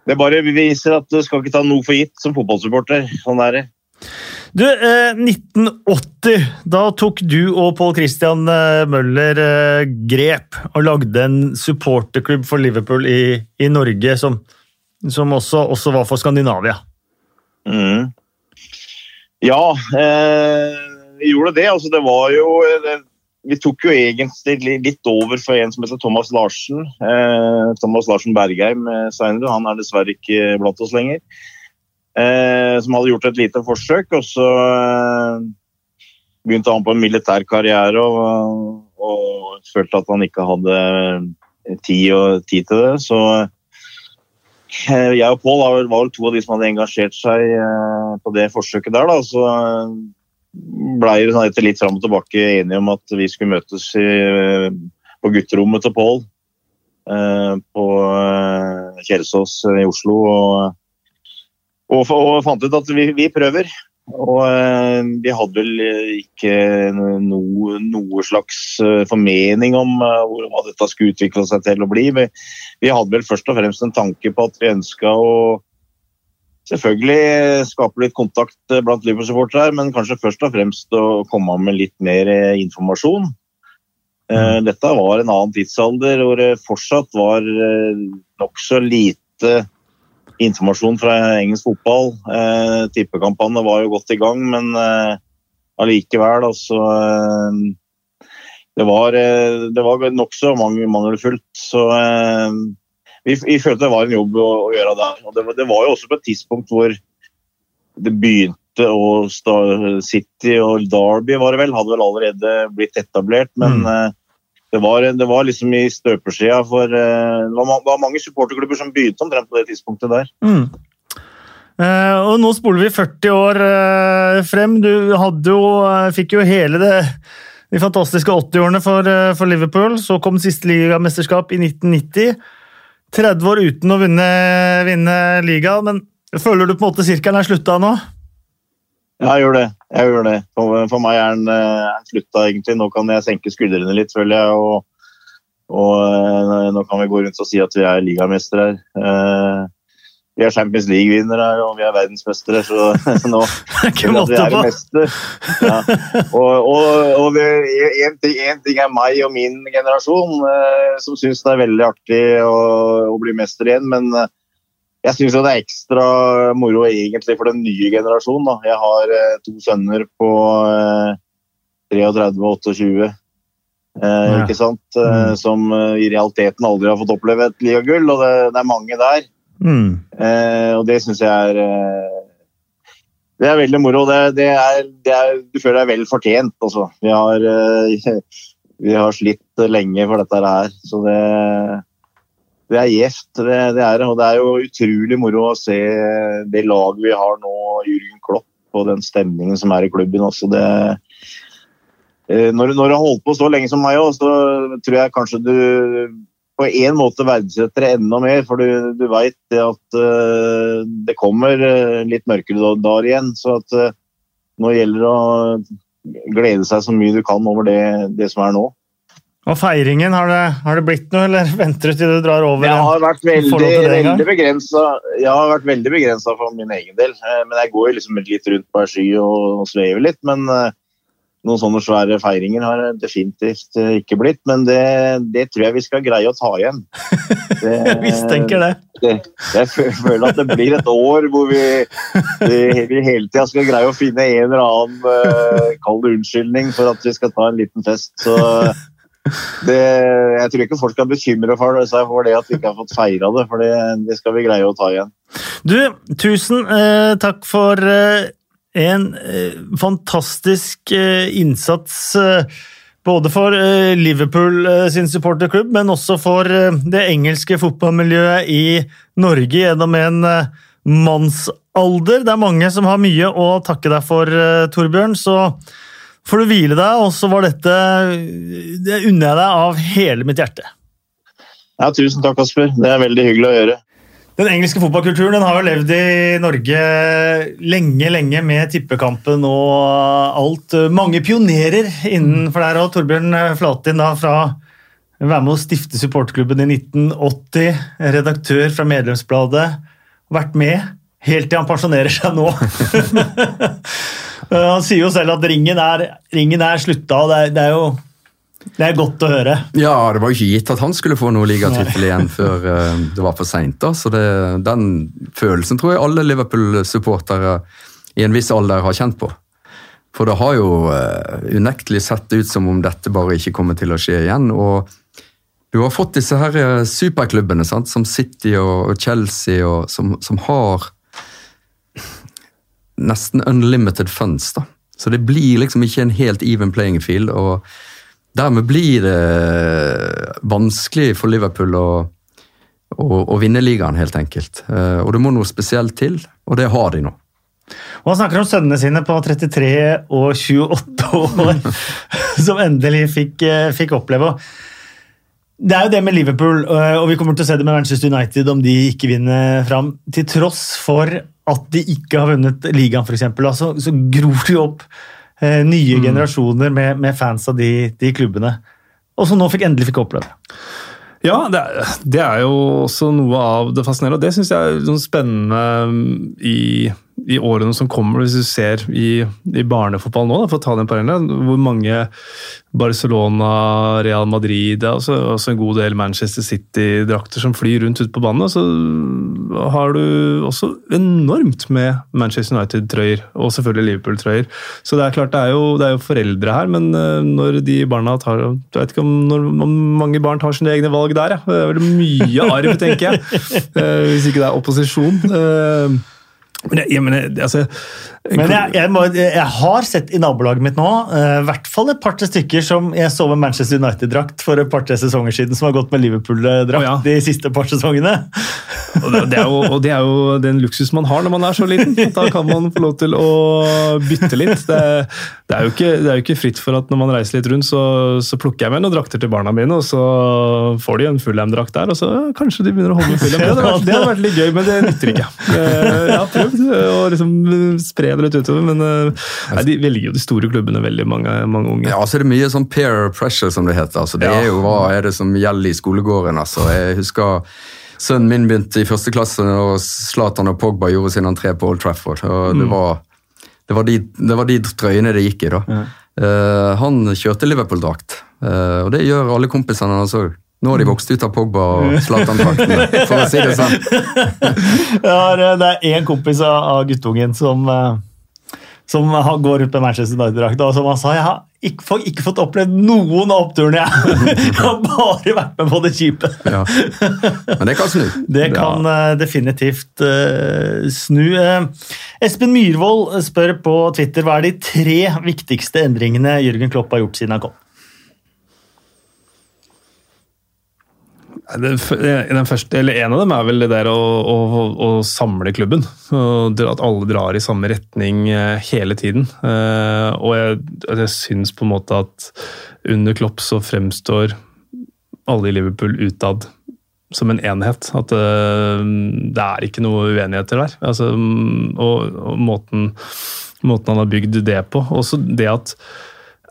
det bare viser at du skal ikke ta noe for gitt som fotballsupporter. Sånn er det.
Du, 1980, da tok du og Pål Christian Møller grep og lagde en supporterklubb for Liverpool i, i Norge som, som også, også var for Skandinavia.
Mm. Ja, eh, vi gjorde det. Altså, det var jo det, Vi tok jo egentlig litt over for en som heter Thomas Larsen. Eh, Thomas Larsen Bergheim eh, senere. Han er dessverre ikke blant oss lenger. Eh, som hadde gjort et lite forsøk, og så eh, begynte han på en militær karriere og, og følte at han ikke hadde tid, og, tid til det. Så eh, jeg og Pål var, vel to av de som hadde engasjert seg eh, på det forsøket der. Da. Så eh, blei vi sånn etter litt fram og tilbake enige om at vi skulle møtes i, på gutterommet til Pål. På Kjelsås i Oslo. Og, og, og fant ut at vi, vi prøver. Og vi hadde vel ikke noe, noe slags formening om hva dette skulle utvikle seg til å bli. Vi, vi hadde vel først og fremst en tanke på at vi ønska å selvfølgelig skape litt kontakt blant Liverpool-supportere, men kanskje først og fremst å komme med litt mer informasjon. Mm. Dette var en annen tidsalder hvor det fortsatt var nokså lite informasjon fra engelsk fotball. Eh, Tippekampene var jo godt i gang, men eh, allikevel, altså det var, eh, det var nokså mangelfullt. Så eh, vi, vi, følte det var en jobb å, å gjøre der. Og det, det, var jo også på et tidspunkt hvor det begynte å City og Derby var det vel, hadde vel allerede blitt etablert. Men mm. Eh, det, var, det, var, liksom i støpeskjea for Det var, var mange supporterklubber som begynte omtrent på det tidspunktet der.
Mm. Uh, og nå spoler vi 40 år uh, frem. Du hadde jo, fikk jo hele det de fantastiske 80-årene for, eh, for, Liverpool. Så kom siste ligamesterskap i 1990. 30 år uten å vinne, vinne liga, men føler du på en måte sirkelen er slutta nå?
Ja, jeg gjør det. Jeg gjør det. For, for meg er den uh, slutta, egentlig. Nå kan jeg senke skuldrene litt, føler jeg. Og, og uh, nå kan vi gå rundt og si at vi er ligamestere her. Uh, vi er Champions League-vinnere og vi er verdensmestere, så nå
vi er
mester. Ja. Og, og, og en, ting, en, ting, er meg og min generasjon eh, som syns det er veldig artig å, å bli mester igjen, men eh, jeg syns det er ekstra moro egentlig for den nye generasjonen. Da. Jeg har eh, to sønner på eh, 33 og 28. Eh, ja. ikke sant? Mm. Som i realiteten aldri har fått oppleve et ligagull, og det, det er mange der. Mm. Eh, og det syns jeg er eh, Det er veldig moro. Det, det, er, det er, du føler deg vel fortjent, altså. Vi har, eh, vi har slitt lenge for dette her. Så det, det er gjevt. Det, det, er Og det er jo utrolig moro å se det laget vi har nå, Jürgen Klopp, og den stemningen som er i klubben. også. Det, eh, når, når du har holdt på så lenge som meg, òg, så tror jeg kanskje du på en måte verdsetter det enda mer, for du, du veit at uh, det kommer uh, litt mørkere dager igjen. Så at uh, nå gjelder det å glede seg så mye du kan over det, det som er nå.
Og feiringen, har det, har det, blitt noe, eller venter du til du drar over?
Det har vært veldig, veldig begrensa. Jeg har vært veldig begrensa for min egen del. Men jeg går liksom litt rundt på ei sky og, og svever litt. Men noen sånne svære feiringer har definitivt eh, ikke blitt, men det, det, tror jeg vi skal greie å ta igjen.
Det, Mistenker det. det.
Jeg føler at det blir et år hvor vi, vi hele tida skal greie å finne en eller annen uh, kald unnskyldning for at vi skal ta en liten fest. Så det, jeg tror ikke folk skal bekymre seg for det at vi ikke har fått feira det, for det, det, skal vi greie å ta igjen.
Du, tusen eh, takk for eh, en eh, fantastisk eh, innsats eh, både for Liverpool sin supporterklubb, men også for det engelske fotballmiljøet i Norge gjennom en mannsalder. Det er mange som har mye å takke deg for, Torbjørn. Så får du hvile deg, og så var dette Det unner jeg deg av hele mitt hjerte.
Ja, tusen takk, Kasper. Det er veldig hyggelig å gjøre.
Den engelske fotballkulturen den har jo levd i Norge lenge, lenge med tippekampen og alt. Mange pionerer innenfor der, og Torbjørn Flatin da fra være med å stifte supportklubben i 1980, redaktør fra medlemsbladet. Vært med helt til han pensjonerer seg nå. han sier jo selv at ringen er, ringen er slutta, og det er, det er jo Det er godt å høre.
Ja, det var jo ikke gitt at han skulle få noe ligatittel igjen før uh, det var for seint. Så det, den følelsen tror jeg alle Liverpool-supportere i en viss alder har kjent på. For det har jo uh, unektelig sett ut som om dette bare ikke kommer til å skje igjen. og du har fått disse her eh, superklubbene sant? som City og Chelsea, og, som, som, har nesten unlimited funds. da. Så det blir liksom ikke en helt even playing field. og Dermed blir det vanskelig for Liverpool å, å, å vinne ligaen, helt enkelt. Eh, og det må noe spesielt til, og det har de nå.
Og Han snakker om sønnene sine på 33 og 28 år, som endelig fikk, eh, fikk oppleve. Det er jo det med Liverpool, eh, og vi kommer til å se det med Manchester United om de ikke vinner fram. Til tross for at de ikke har vunnet ligaen, f.eks., så, så gror jo opp Eh, nye mm. generasjoner med, med, fans av de, de, klubbene. Og som nå fikk, endelig fikk oppleve.
Ja, det er, det er, jo også noe av det fascinerende. Og det syns jeg er spennende mm, i i årene som kommer, hvis du ser i, i barnefotball nå, da, for å ta den parallellen, hvor mange Barcelona, Real Madrid, altså, også en god del Manchester City-drakter som flyr rundt ute på banen. Så har du også enormt med Manchester United-trøyer, og selvfølgelig Liverpool-trøyer. Så det er klart, det er, jo, det er, jo, foreldre her, men eh, når de barna tar Jeg vet ikke om, når, om mange barn tar sine egne valg der, ja. Det er vel mye arv, tenker jeg. Eh, hvis ikke det er opposisjon.
Men, jeg, mener, altså, men jeg, jeg, må, jeg, har sett i nabolaget mitt nå eh, i uh, hvert fall et par-tre stykker som jeg så med Manchester United-drakt for et par-tre sesonger siden, som har gått med Liverpool-drakt oh, ja. de siste par sesongene.
og, det, jo, og, det, er jo, den luksus man har når man er så liten. Da kan man få lov til å bytte litt. Det, det, er, jo ikke, det er jo ikke fritt for at når man reiser litt rundt, så, så plukker jeg med noen drakter til barna mine, og så får de en Fullham-drakt der, og så kanskje de begynner å holde med Fullham. Det hadde vært, vært litt gøy, men det nytter ikke. Jeg har prøvd å liksom spre det litt utover, men eh, nei, de velger jo de store klubbene veldig mange, mange unge.
Ja, så er det mye sånn peer pressure, som det heter. Altså, det ja. er jo hva er det som gjelder i skolegården. Altså. Jeg husker Sønnen min begynte i første klasse og Zlatan og Pogba gjorde sin entré på Old Trafford. og Det mm. var, det var, de, det var de trøyene det gikk i. da. Ja. Uh, han kjørte Liverpool-drakt, uh, og det gjør alle kompisene hans òg. Nå har de vokst ut av Pogba og Zlatan-drakten, for å si det sånn.
har, det er én kompis av guttungen som, eh, som går ut med Manchester United-drakt, og som han sa jeg har ikke, ikke fått opplevd noen av oppturene, jeg. jeg har bare vært med på det kjipe.
Ja. Men det kan snu.
Det kan ja. uh, definitivt uh, snu. Espen Myhrvold spør på Twitter hva er de tre viktigste endringene Jørgen Klopp har gjort siden han kom.
Den, første, eller En av dem er vel det der å, å, å samle klubben. At alle drar i samme retning eh, hele tiden. Eh, og jeg, jeg syns på en måte at under Klopp så fremstår alle i Liverpool utad som en enhet. At det, eh, er ikke noe uenigheter der. Altså, og, og måten, måten, han har bygd det på. Også det at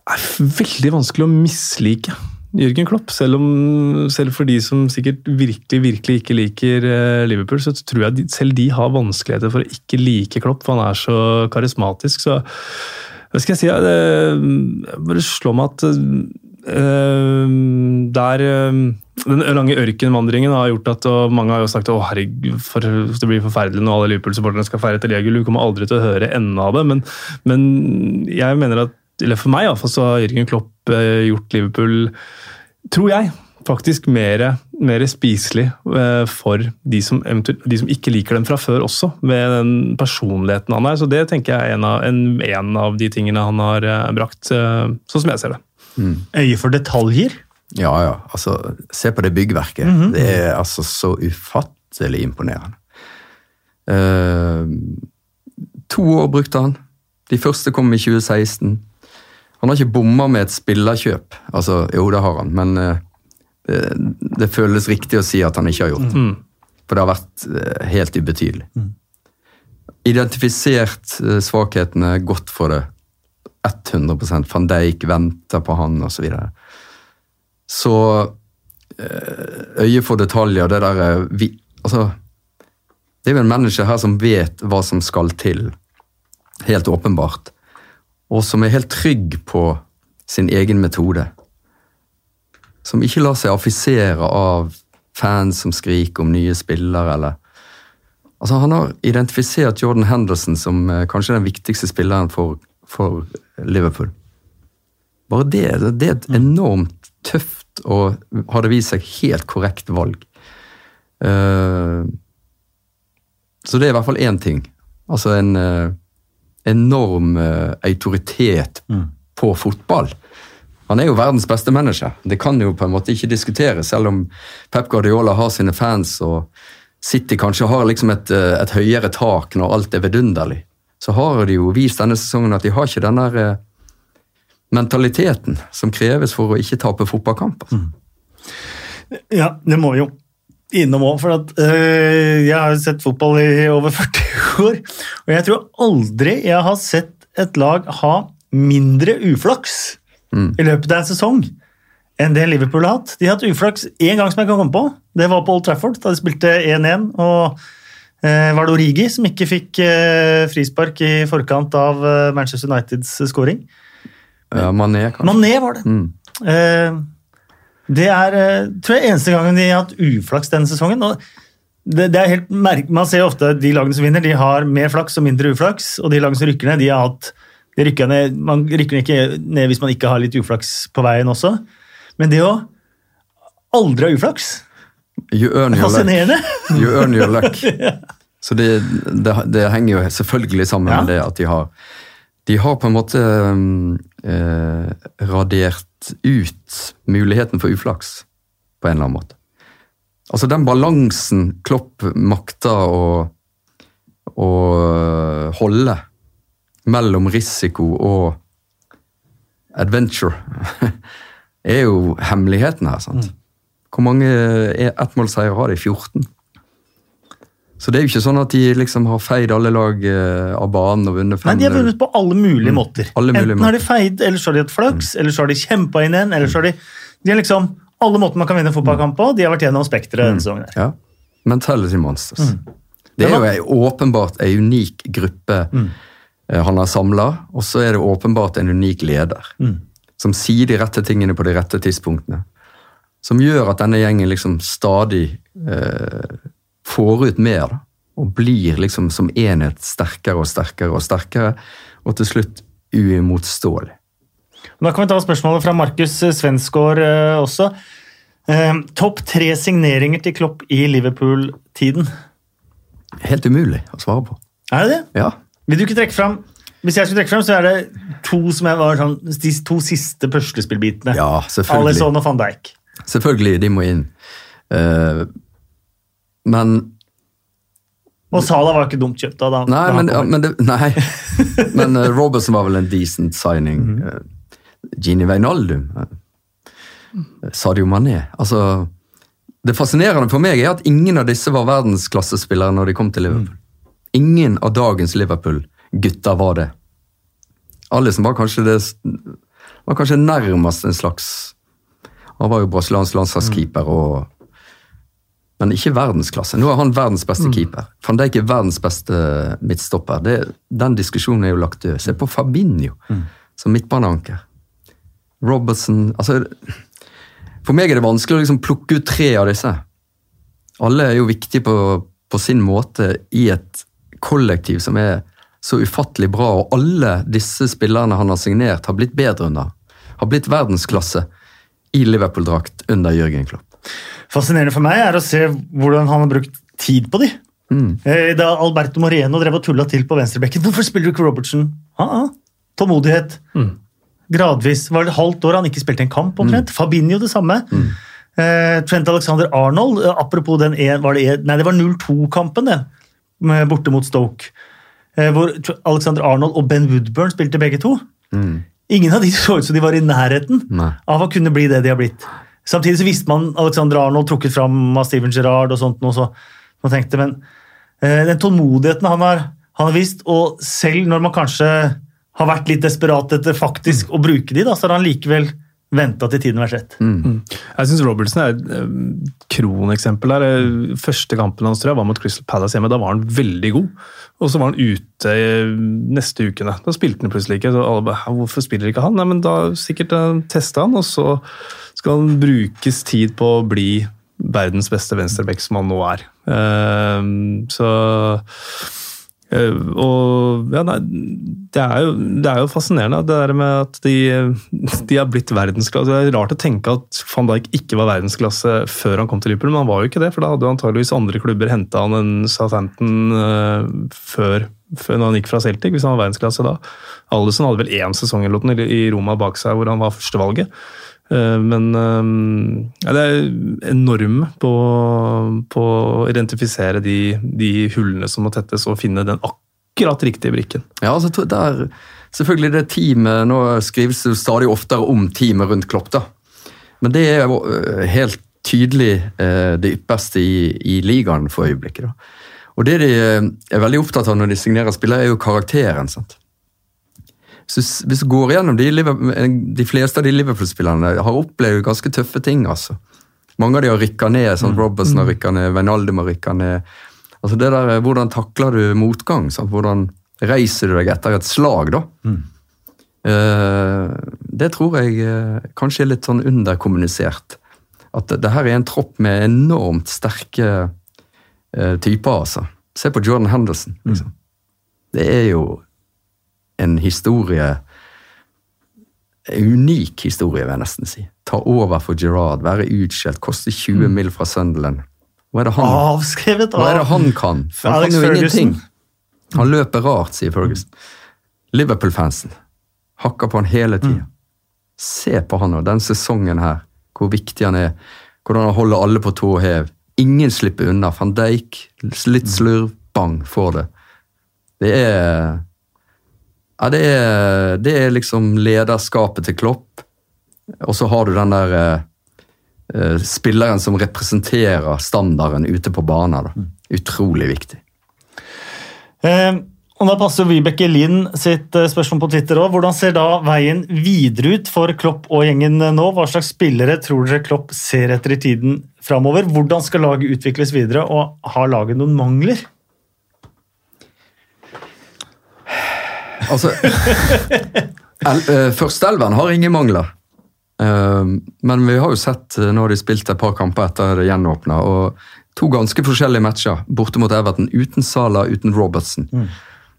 det er veldig vanskelig å mislike. Jørgen Klopp. Selv, om, selv, for de som sikkert virkelig virkelig ikke liker eh, Liverpool, så tror jeg de, selv de har vanskeligheter for å ikke like Klopp, for han er så karismatisk. Så hva skal jeg si Det bare slår meg at øh, der øh, den lange ørkenvandringen har gjort at og mange har jo sagt å herregud, for, det blir forferdelig når alle Liverpool-supporterne skal feire etter ligagull. Du kommer aldri til å høre enden av det, men, men jeg mener at eller for meg iallfall, så har Jørgen Klopp gjort Liverpool tror jeg, faktisk mer, mer spiselig eh, for de som, de som, ikke liker dem fra før også, med den personligheten han er. Så det tenker jeg er en av, en, en av de tingene han har eh, brakt, eh, sånn som jeg ser det.
Mm. Øye for detaljer?
Ja, ja. Altså, se på det byggverket. Mm -hmm. Det er altså så ufattelig imponerende. Uh, to år brukte han. De første kom i 2016. Han har ikke bomma med et spillerkjøp. Altså, jo, det har han, men uh, det, det, føles riktig å si at han ikke har gjort det. Mm. For det har vært uh, helt ubetydelig. Mm. Identifisert uh, svakhetene, gått for det 100 Van Dijk venter på han, osv. Så, videre. så øye for detaljer, det derre Altså, det er jo en manager her som vet hva som skal til, helt åpenbart og som er helt trygg på sin egen metode. Som ikke lar seg affisere av fans som skriker om nye spillere, eller Altså, han har identifisert Jordan Henderson som eh, kanskje den viktigste spilleren for, for Liverpool. Bare det, det er et enormt tøft og hadde vist seg helt korrekt valg. Eh, så det er i hvert fall én ting. Altså en eh, enorm autoritet autoritet på fotball. Han er jo verdens beste manager. Det kan jo på en måte ikke diskuteres, selv om Pep Guardiola har sine fans og City kanskje har liksom et, eh, et høyere tak når alt er vidunderlig. Så har de jo vist denne sesongen at de har ikke den der eh, mentaliteten som kreves for å ikke tape fotballkamper.
Ja, det må jo innom òg, for at, øh, jeg har jo sett fotball i over 40 år. Og jeg tror aldri jeg har sett et lag ha mindre uflaks i løpet av en sesong enn det Liverpool har hatt. De har hatt uflaks én gang som jeg kan komme på. Det var på Old Trafford, da de spilte 1-1. og eh, var det Origi som ikke fikk eh, frispark i forkant av eh, Manchester Uniteds scoring?
Ja, Mané, kanskje.
Mané var det.
Mm.
Det er eh, tror jeg, eneste gangen de har hatt uflaks denne sesongen. det, det er helt merk Man ser ofte at de lagene som vinner, de har mer flaks og mindre uflaks. Og de lagene som rykker ned, de har hatt de rykker ned, Man rykker ikke ned hvis man ikke har litt uflaks på veien også. Men det å aldri ha uflaks
You earn your luck. You earn your luck. Så det, det, det henger jo selvfølgelig sammen
Ja.
med det at de har De har på en måte eh, radert ut muligheten for uflaks på en eller annen måte. Altså den balansen Klopp makter å, å holde mellom risiko og adventure, er jo hemmeligheten her. sant? Hvor mange er- ettmålseiere har de? 14? Så det er jo ikke sånn at de liksom har feid alle lag eh, av banen og vunnet
Nei, De har
5-0.
vunnet på alle mulige måter.
Mm. Alle mulige
Enten har de.
Mm.
feid, eller så har de hatt flaks, eller så har de kjempa inn en. eller så har de, de har liksom Alle måter man kan vinne fotballkamp på, de har vært gjennom spekteret denne sesongen.
Ja. Mentality Monsters.
Mm.
Det er jo ei, åpenbart en unik gruppe
Mm.
eh, han har samla, og så er det åpenbart en unik leder.
Mm.
Som sier de rette tingene på de rette tidspunktene. Som gjør at denne gjengen liksom stadig eh, får ut mer, da. Og blir liksom som enhet sterkere og sterkere og sterkere, og til slutt uimotståelig.
Da kan vi ta spørsmålet fra Markus Svensgaard eh, også. Eh, Topp tre signeringer til Klopp i Liverpool-tiden.
Helt umulig å svare på.
Er det det?
Ja,
Vil du ikke trekke fram Hvis jeg skulle trekke fram, så er det to som jeg var sånn, de to siste puslespillbitene.
ja selvfølgelig.
Alison og van Dijk.
Selvfølgelig, de må inn. Eh, men
Og Sala var ikke dumt kjøpt. da. da
Nei, men, ja, men, det, nei. men uh, Robertson var vel en decent signing.
Mhm.
Eh, Gini Wijnaldum. eh, Sadio Mané. Altså, det fascinerende for meg er at ingen av disse var verdensklassespillere når de kom til Liverpool.
Mm.
Ingen av dagens Liverpool-gutter var det. Alison var kanskje det var kanskje nærmest en slags Han var jo brasiliansk landslagskeeper og men ikke verdensklasse. Nå er han verdens beste keeper. Van Dijk er verdens beste midtstopper. Det, den diskusjonen er jo lagt død. Se på Fabinho som midtbaneanker. Robertson altså, For meg er det vanskelig å liksom plukke ut tre av disse. Alle er jo viktige på, på sin måte i et kollektiv som er så ufattelig bra, og alle disse spillerne han har signert, har blitt bedre under. Har blitt verdensklasse i Liverpool-drakt under Jørgen Klopp.
Fascinerende for meg er å se hvordan han har brukt tid på de. Mm. Da Alberto Moreno drev og tulla til på venstrebekken. Hvorfor spiller du ikke Robertson? Ah, ah. Tålmodighet. Gradvis. Det var et halvt år han ikke spilte en kamp, omtrent. Fabinho det samme. Eh, Trent Alexander Arnold, eh, apropos den en, var det, en- Nei, det var 0-2-kampen, den. Borte mot Stoke. Eh, Hvor Alexander Arnold og Ben Woodburn spilte begge to. Ingen av de så ut som de var i nærheten
Nei.
av å kunne bli det de har blitt. Samtidig så visste man Alexander Arnold trukket fram av Steven Gerrard og sånt, noe, så man tenkte, men eh, den tålmodigheten han har, han har vist, og selv når man kanskje har vært litt desperat etter faktisk å bruke de, da, så har han likevel venta til tiden var sett.
Jeg syns Robertson er et eh, kroneksempel der. Eh, Første kampen hans tror jeg var mot Crystal Palace hjemme. Da var han veldig god. Og så var han ute eh, neste ukene. Da spilte han plutselig ikke. Så alle bare, Hvorfor spiller ikke han? Nei, men da sikkert testa han, og så han brukes tid på å bli verdens beste venstreback, som han nå er. Eh, så Eh, og ja, nei, det, er jo, det er jo fascinerende det der med at de, de har blitt verdensklasse. Det er rart å tenke at van Dijk ikke var verdensklasse før han kom til Liverpool, men han var jo ikke det. For da hadde jo antageligvis andre klubber henta han enn Southampton uh, før, før når han gikk fra Celtic, hvis han var verdensklasse da. Alderson hadde vel én sesong eller i Roma bak seg hvor han var førstevalget. Eh, men ja, det er enorme på, på å identifisere de, de, hullene som må tettes, og finne den akkurat riktige brikken.
Ja, altså, der, selvfølgelig det teamet, Nå skrives det stadig oftere om teamet rundt Klopp, da. Men det er jo helt tydelig det ypperste i, i ligaen for øyeblikket. da. Og Det de er veldig opptatt av når de signerer spillere, er jo karakteren. sant? Hvis, hvis du går gjennom de, de fleste av de Liverpool-spillerne, har opplevd ganske tøffe ting. altså. Mange av de har rykka ned. sånn mm. Robertson har mm. rykka ned, Wijnaldum har rykka ned. Altså det der, Hvordan takler du motgang? Sant? Hvordan reiser du deg etter et slag? da? Mm. Uh, det tror jeg kanskje er litt sånn underkommunisert. At det, det, her er en tropp med enormt sterke typer. altså. Se på Jordan Henderson. Liksom. Mm. Det er jo en historie en unik historie, vil jeg nesten si. Ta over for Gerard, være utskjelt, koste 20 mm. mil fra Sunderland. Hva er det han,
Avskrevet
av Hva er det han kan? Han Alex kan jo Ferguson. ingenting. Han løper rart, sier Ferguson. Liverpool-fansen hakker på han hele tida. Mm. Se på han og den sesongen her, hvor viktig han er. Hvordan han holder alle på tå hev. Ingen slipper unna. Van Dijk, litt slurv, bang, får det. Det er ja, det er, det er liksom lederskapet til Klopp. Og så har du den der eh, spilleren som representerer standarden ute på banen. Mm. Utrolig viktig.
Eh, og Da passer Vibeke Lind sitt eh, spørsmål på Twitter òg. Hvordan ser da veien videre ut for Klopp og gjengen nå? Hva slags spillere tror dere Klopp ser etter i tiden framover? Hvordan skal laget utvikles videre, og har laget noen mangler?
Altså eh, Førsteelveren har ingen mangler. Uh, men vi har jo sett eh, når de spilte et par kamper etter det gjenåpna, og to ganske forskjellige matcher borte mot Everton uten Sala, uten Robertson. Mm.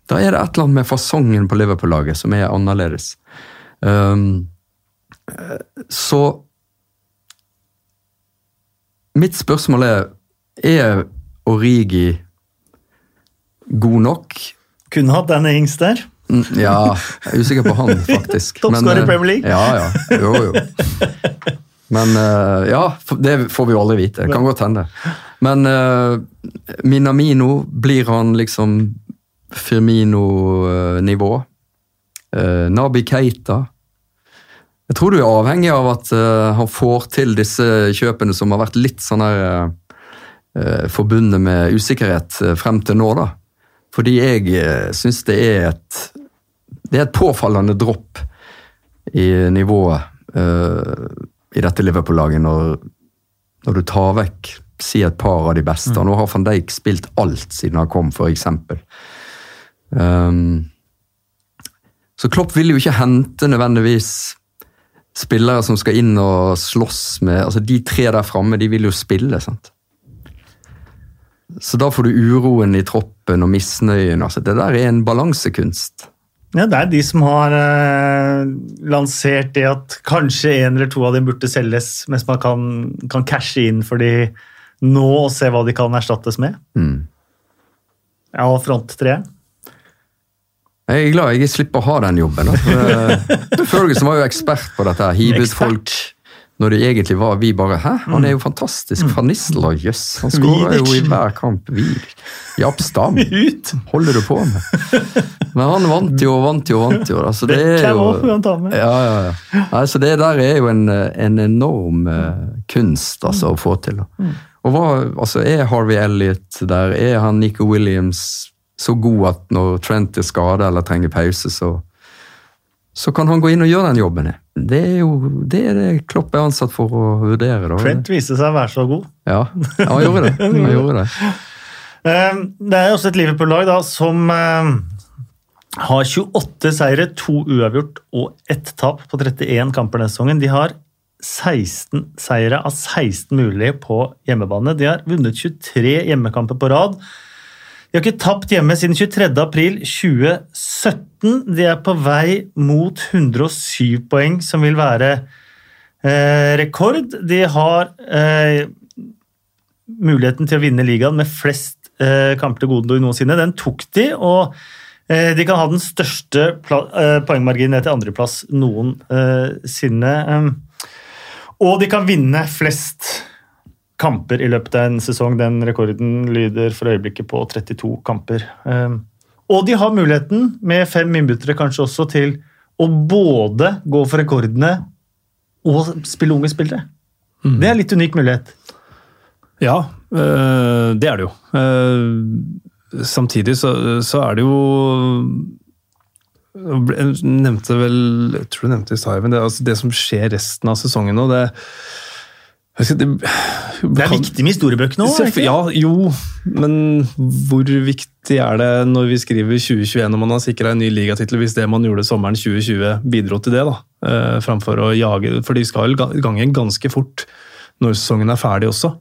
Da er det et eller annet med fasongen på Liverpool-laget som er annerledes. Um, så Mitt spørsmål er Er Origi god nok?
Kunne hatt denne Ings der.
Mm, ja, jeg er usikker på han, faktisk.
Toppskårer i Premier League?
Ja, ja. Jo, jo. Men uh, ja, det får vi jo aldri vite. Det kan godt hende. Men uh, Minamino, blir han liksom Firmino-nivå? Uh, Nabi Keita? Jeg tror du er avhengig av at han får til disse kjøpene som har vært litt sånn her forbundet med usikkerhet frem til nå, da. Fordi jeg syns det er et det er et påfallende dropp i nivået uh, i dette Liverpool-laget når, når, du tar vekk si et par av de beste. Mm. Nå har van Dijk spilt alt siden han kom, f.eks. Um, så Klopp vil jo ikke hente nødvendigvis spillere som skal inn og slåss med altså De tre der framme de vil jo spille. sant? Så da får du uroen i troppen og misnøyen. altså Det der er en balansekunst.
Ja, Det er de som har eh, lansert det at kanskje en eller to av dem burde selges, mens man kan, kan cashe inn for de nå og se hva de kan erstattes med. Mm. Ja, og fronttreet.
Jeg er glad jeg slipper å ha den jobben. Ferguson var jo ekspert på dette. Hiv ut folk når det egentlig var vi bare Hæ, han er jo fantastisk. Mm. Van Nistelrooy, jøss. Yes. Han skårer jo i hver kamp. Vik. Japp Stam. Holder du på med? Men han vant jo og vant jo og vant jo. Altså, det er jo ja, ja, ja. Altså, det der er jo en, en enorm uh, kunst altså, å få til. Mm. Og hva, altså, Er Harvey Elliot der? Er han Nico Williams så god at når Trent er skada eller trenger pause, så så kan han gå inn og gjøre den jobben. Det er jo det, er det Klopp er ansatt for å vurdere. Da.
Trent viste seg å være så god.
Ja, han gjorde det. Han gjorde det.
Eh, det er også et Liverpool-lag som eh, har 28 seire, to uavgjort og ett tap på 31 kamper denne sesongen. De har 16 seire av 16 mulige på hjemmebane. De har vunnet 23 hjemmekamper på rad. De har ikke tapt hjemme siden 23. april 2017. De er på vei mot 107 poeng, som vil være eh, rekord. De har eh, muligheten til å vinne ligaen med flest eh, kamper til gode noensinne. Den tok de, og eh, de kan ha den største eh, poengmarginen ned til andreplass noensinne. Eh, og de kan vinne flest kamper i løpet av en sesong. Den rekorden lyder for øyeblikket på 32 kamper. Ehm, og de har muligheten, med fem innbyttere kanskje også, til å både gå for rekordene og spille unge spillere. Mm. Det er en litt unik mulighet.
Ja, øh, det er det jo. Øh, samtidig så, er det jo Jeg nevnte vel Jeg tror du nevnte i stad, det, altså det som skjer resten av sesongen nå, det
det, det, er viktig med historiebøkene òg?
Ja, jo, men hvor viktig er det når vi skriver 2021 når man har sikra en ny ligatittel, hvis det man gjorde sommeren 2020 bidro til det? da, eh, Framfor å jage For de skal vel gange ganske fort når sesongen er ferdig også.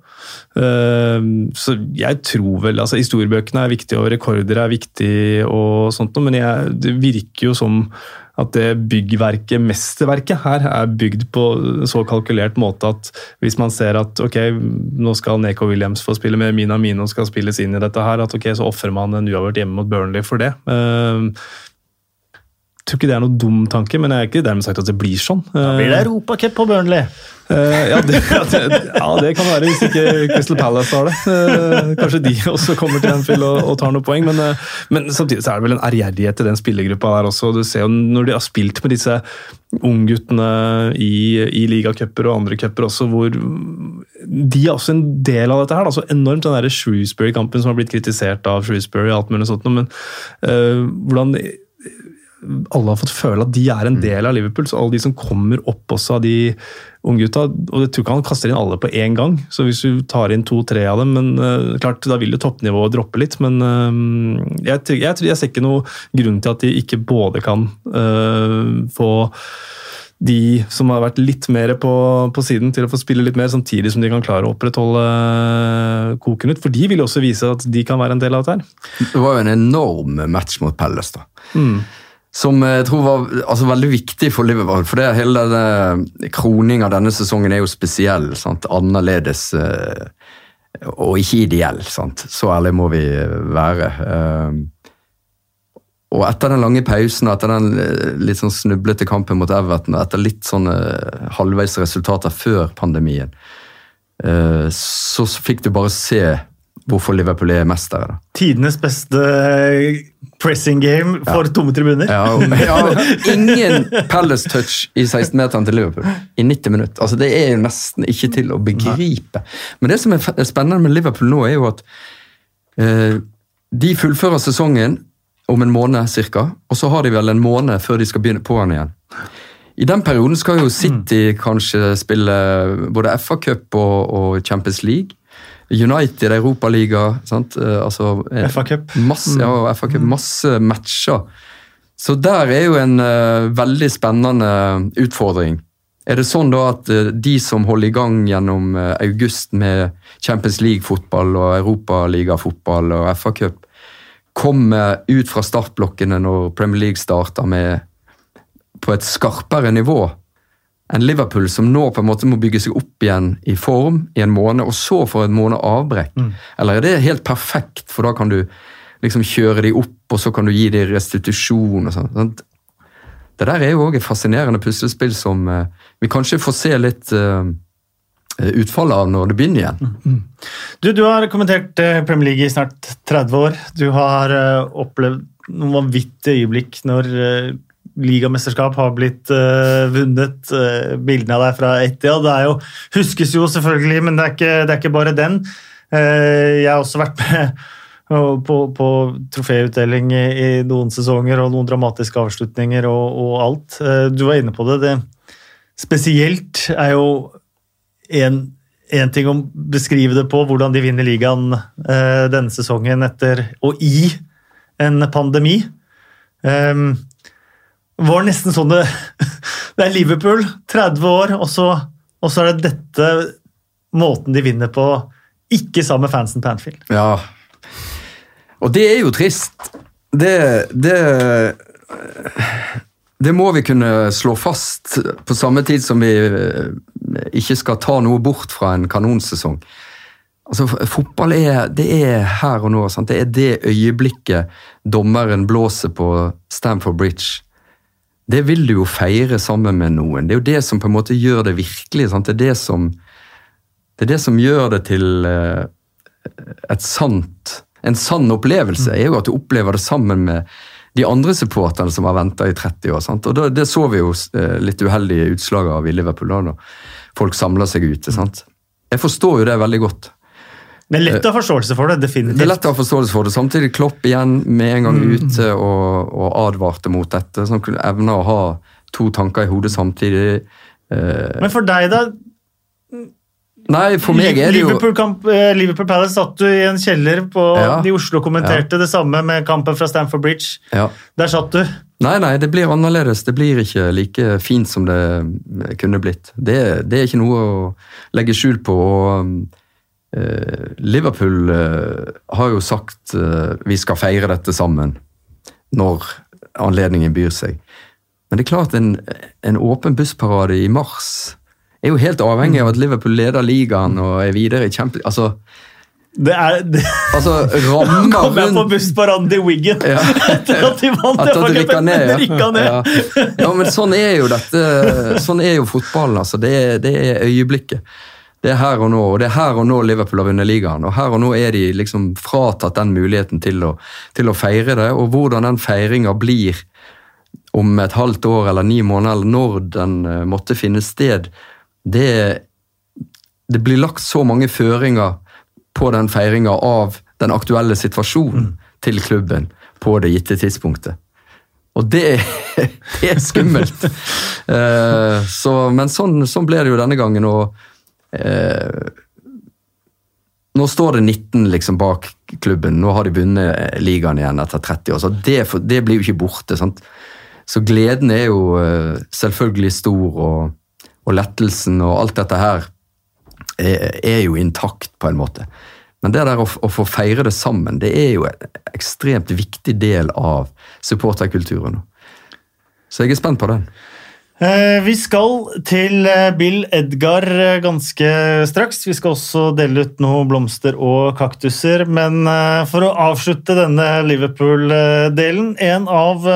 Eh, så jeg tror vel altså Historiebøkene er viktige, og rekorder er viktig, og sånt, men jeg, det virker jo som at det byggverket, mesterverket her, er bygd på så kalkulert måte at hvis man ser at ok, nå skal Neko Williams få spille med Mina Mino skal spilles inn i dette her, at ok, så ofrer man en uavgjort hjemme mot Burnley for det. Tror ikke det er noe dum tanke, men jeg er ikke dermed sagt at det blir sånn.
Da blir det Europacup på Burnley.
Uh, ja, det, ja, det, kan være hvis ikke Crystal Palace har det. Uh, kanskje de også kommer til Anfield og, og tar noen poeng, men, men, samtidig så er det vel en ærgjerrighet i den spillergruppa der også. Du ser jo Når de har spilt med disse ungguttene i, i ligacuper og andre cuper også, hvor de er også en del av dette her. Da. Så enormt den Shrewsbury-kampen som har blitt kritisert av Shrewsbury og alt mulig sånt, men hvordan alle har fått føle at de er en mm. del av Liverpool. så Alle de som kommer opp også av de unggutta og Jeg tror ikke han kaster inn alle på én gang, så hvis du tar inn to-tre av dem men uh, klart, Da vil jo toppnivået droppe litt, men uh, jeg, jeg, jeg, jeg, ser ikke noe grunn til at de ikke både kan uh, få de som har vært litt mer på, på, siden, til å få spille litt mer, samtidig som de kan klare å opprettholde koken ut. For de vil også vise at de kan være en del av dette her.
Det var jo en enorm match mot Pelles, da. Mm som jeg tror var altså, veldig viktig for Liverpool. For det, hele denne kroninga denne sesongen er jo spesiell. Sant? Annerledes eh, og ikke ideell. Sant? Så ærlig må vi være. Eh, og etter den lange pausen og etter den eh, litt sånn snublete kampen mot Everton og etter litt sånne halvveis resultater før pandemien, så fikk du bare se hvorfor Liverpool er mestere.
Tidenes beste pressing game for ja. tomme tribuner.
Ja, ja, ingen Palace touch i 16-meteren til Liverpool i 90 minutter. Altså, det er jo nesten ikke til å begripe. Men det som er spennende med Liverpool nå, er jo at eh, de fullfører sesongen om en måned ca., og så har de vel en måned før de skal begynne på den igjen. I den perioden skal jo City kanskje spille både FA-cup og, og Champions League. United, Europaliga
eh, altså, eh, FA-cup.
Masse, ja, FA Cup, mm. masse matcher. Så der er jo en uh, veldig spennende utfordring. Er det sånn da at uh, de som holder i gang gjennom uh, august med Champions League-fotball og Europaligafotball og FA-cup, kommer ut fra startblokkene når Premier League starter med på et skarpere nivå en Liverpool som nå på en måte må bygge seg opp igjen i form i en måned, og så får en måned avbrekk? Mm. Eller er det helt perfekt, for da kan du liksom kjøre de opp, og så kan du gi de restitusjon og sånn? Det der er jo òg et fascinerende puslespill som uh, vi kanskje får se litt uh, utfallet av når det begynner igjen. Mm. mm.
Du, du, har kommentert uh, Premier League i snart 30 år. Du har opplevd noen vanvittige øyeblikk når ligamesterskap har blitt uh, vunnet. Uh, bildene av deg fra Etia det er jo, huskes jo selvfølgelig, men det er ikke, det er ikke bare den. Uh, jeg har også vært med på, på troféutdeling i, i, noen sesonger og noen dramatiske avslutninger og, og, alt. Du var inne på det. det spesielt er jo én ting å beskrive det på, hvordan de vinner ligaen denne sesongen etter og i en pandemi. Um, var nesten sånn det Det er Liverpool, 30 år, og så, og så er det dette måten de vinner på. Ikke sammen med fansen på Anfield.
Ja, og det er jo trist. Det, det det må vi kunne slå fast, på samme tid som vi eh, ikke skal ta noe bort fra en kanonsesong. Altså, Fotball er, det er her og nå. Sant? Det er det øyeblikket dommeren blåser på Stamford Bridge. Det vil du jo feire sammen med noen. Det er jo det som på en måte gjør det virkelig. Det, er det, som, det er det som gjør det til eh, et sant En sann opplevelse er jo at du opplever det sammen med de andre supporterne som har venta i 30 år. Sant? Og Det så vi jo eh, litt uheldige utslag av i Liverpool da folk samla seg ute. Sant? Jeg forstår jo det veldig godt.
Er lett å ha forståelse for det, definitivt.
Det er lett å ha forståelse for det. Samtidig Klopp igjen med en gang mm. ute og, og, advarte mot dette. Sånn kunne evne å ha to tanker i hodet samtidig.
Eh, Men for deg, da?
Nei, for meg er det jo
Liverpool, kamp, eh, Liverpool Palace satt du i en kjeller på ja. i Oslo kommenterte ja. det samme med kampen fra Stamford Bridge. Ja. Der satt du.
Nei, nei, det blir annerledes. Det blir ikke like fint som det kunne blitt. Det, det er ikke noe å legge skjul på. og uh, Liverpool uh, har jo sagt uh, vi skal feire dette sammen når anledningen byr seg. Men det er klart, en, en åpen bussparade i mars er jo helt avhengig av at Liverpool leder ligaen og er videre i Champions Altså
det er det.
Altså, rammer
Kom jeg på bussparaden til Wiggen
ja.
etter at de vant
At de rykka ned, ja. ned. Ja. ja. men sånn er jo dette. Sånn er jo fotballen. altså. Det det er, øyeblikket. Det er her og nå, og det er her og nå Liverpool har vunnet ligaen. Og her og nå er de liksom fratatt den muligheten til å, til å feire det. Og hvordan den feiringa blir om et halvt år eller ni måneder, eller når den uh, måtte finne sted, det, det blir lagt så mange føringer på den feiringa av den aktuelle situasjonen mm. til klubben på det gitte tidspunktet. Og det, det er skummelt. uh, så, men sånn, sånn, ble det jo denne gangen. og uh, Nå står det 19 liksom bak klubben. Nå har de vunnet ligaen igjen etter 30 år. så Det, det blir jo ikke borte. Sant? Så gleden er jo uh, selvfølgelig stor. og og lettelsen og alt dette her er, er jo intakt, på en måte. Men det der å, å, få feire det sammen, det er jo en ekstremt viktig del av supporterkulturen. Så jeg er spent på den.
Eh, vi skal til eh, Bill Edgar eh, ganske straks. Vi skal også dele ut noen blomster og kaktuser. Men for å avslutte denne Liverpool-delen En av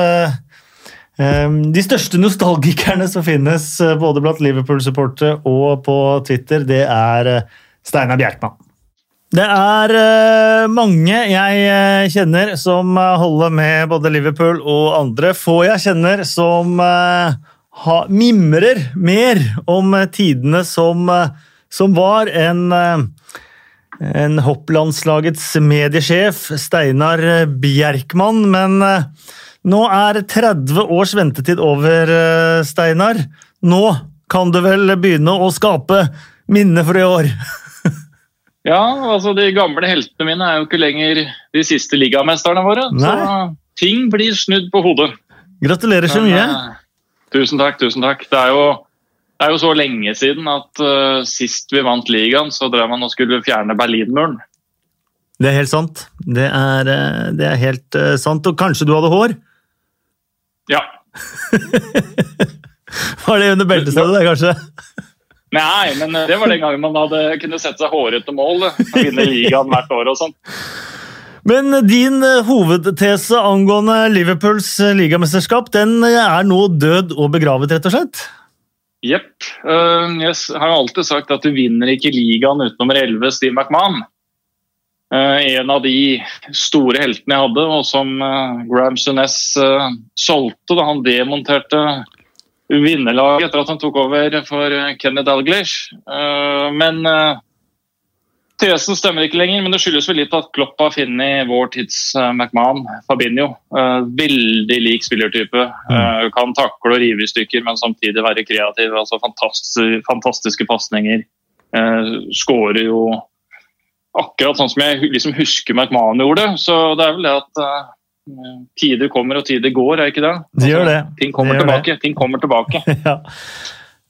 de største nostalgikerne som finnes både blant Liverpool-supportere og på Twitter, det er Steinar Bjerkman. Det er mange jeg kjenner som holder med både Liverpool og andre. Få jeg kjenner som mimrer mer om tidene som, som var. En, en hopplandslagets mediesjef, Steinar Bjerkman. Men nå er 30 års ventetid over, eh, Steinar. Nå kan du vel begynne å skape minner for i år?
ja, altså de gamle heltene mine er jo ikke lenger de siste ligamesterne våre. Nei. Så ting blir snudd på hodet.
Gratulerer så mye. Men,
tusen takk, tusen takk. Det er jo, det er jo så lenge siden at uh, sist vi vant ligaen, så drev man og skulle fjerne Berlinmuren.
Det er helt sant. Det er, det er helt uh, sant. Og kanskje du hadde hår?
Ja.
var det under beltestedet, det, kanskje?
Nei, men det var den gangen man hadde kunne sette seg hårete mål. Vinne ligaen hvert år og sånn.
Men din eh, hovedtese angående Liverpools eh, ligamesterskap den eh, er nå død og begravet, rett og slett?
Jepp. Jeg har alltid sagt at du vinner ikke ligaen uten nummer 11, Steve McMahon. En av de store heltene jeg hadde, og som Graham Sunes solgte da han demonterte vinnerlaget etter at han tok over for Kenny Dalglish. Men Tesen stemmer ikke lenger, men det skyldes vel litt at Klopp har funnet vår tids uh, McMahon, Fabinho. Uh, veldig lik spillertype. Uh, kan takle og rive i stykker, men samtidig være kreativ. altså Fantastiske, fantastiske pasninger. Skårer jo akkurat sånn som jeg liksom husker McMahon gjorde. Så det er vel det at tider kommer og tider går, er ikke det?
Altså, de gjør det.
Ting kommer
det
tilbake. Ting kommer tilbake.
ja.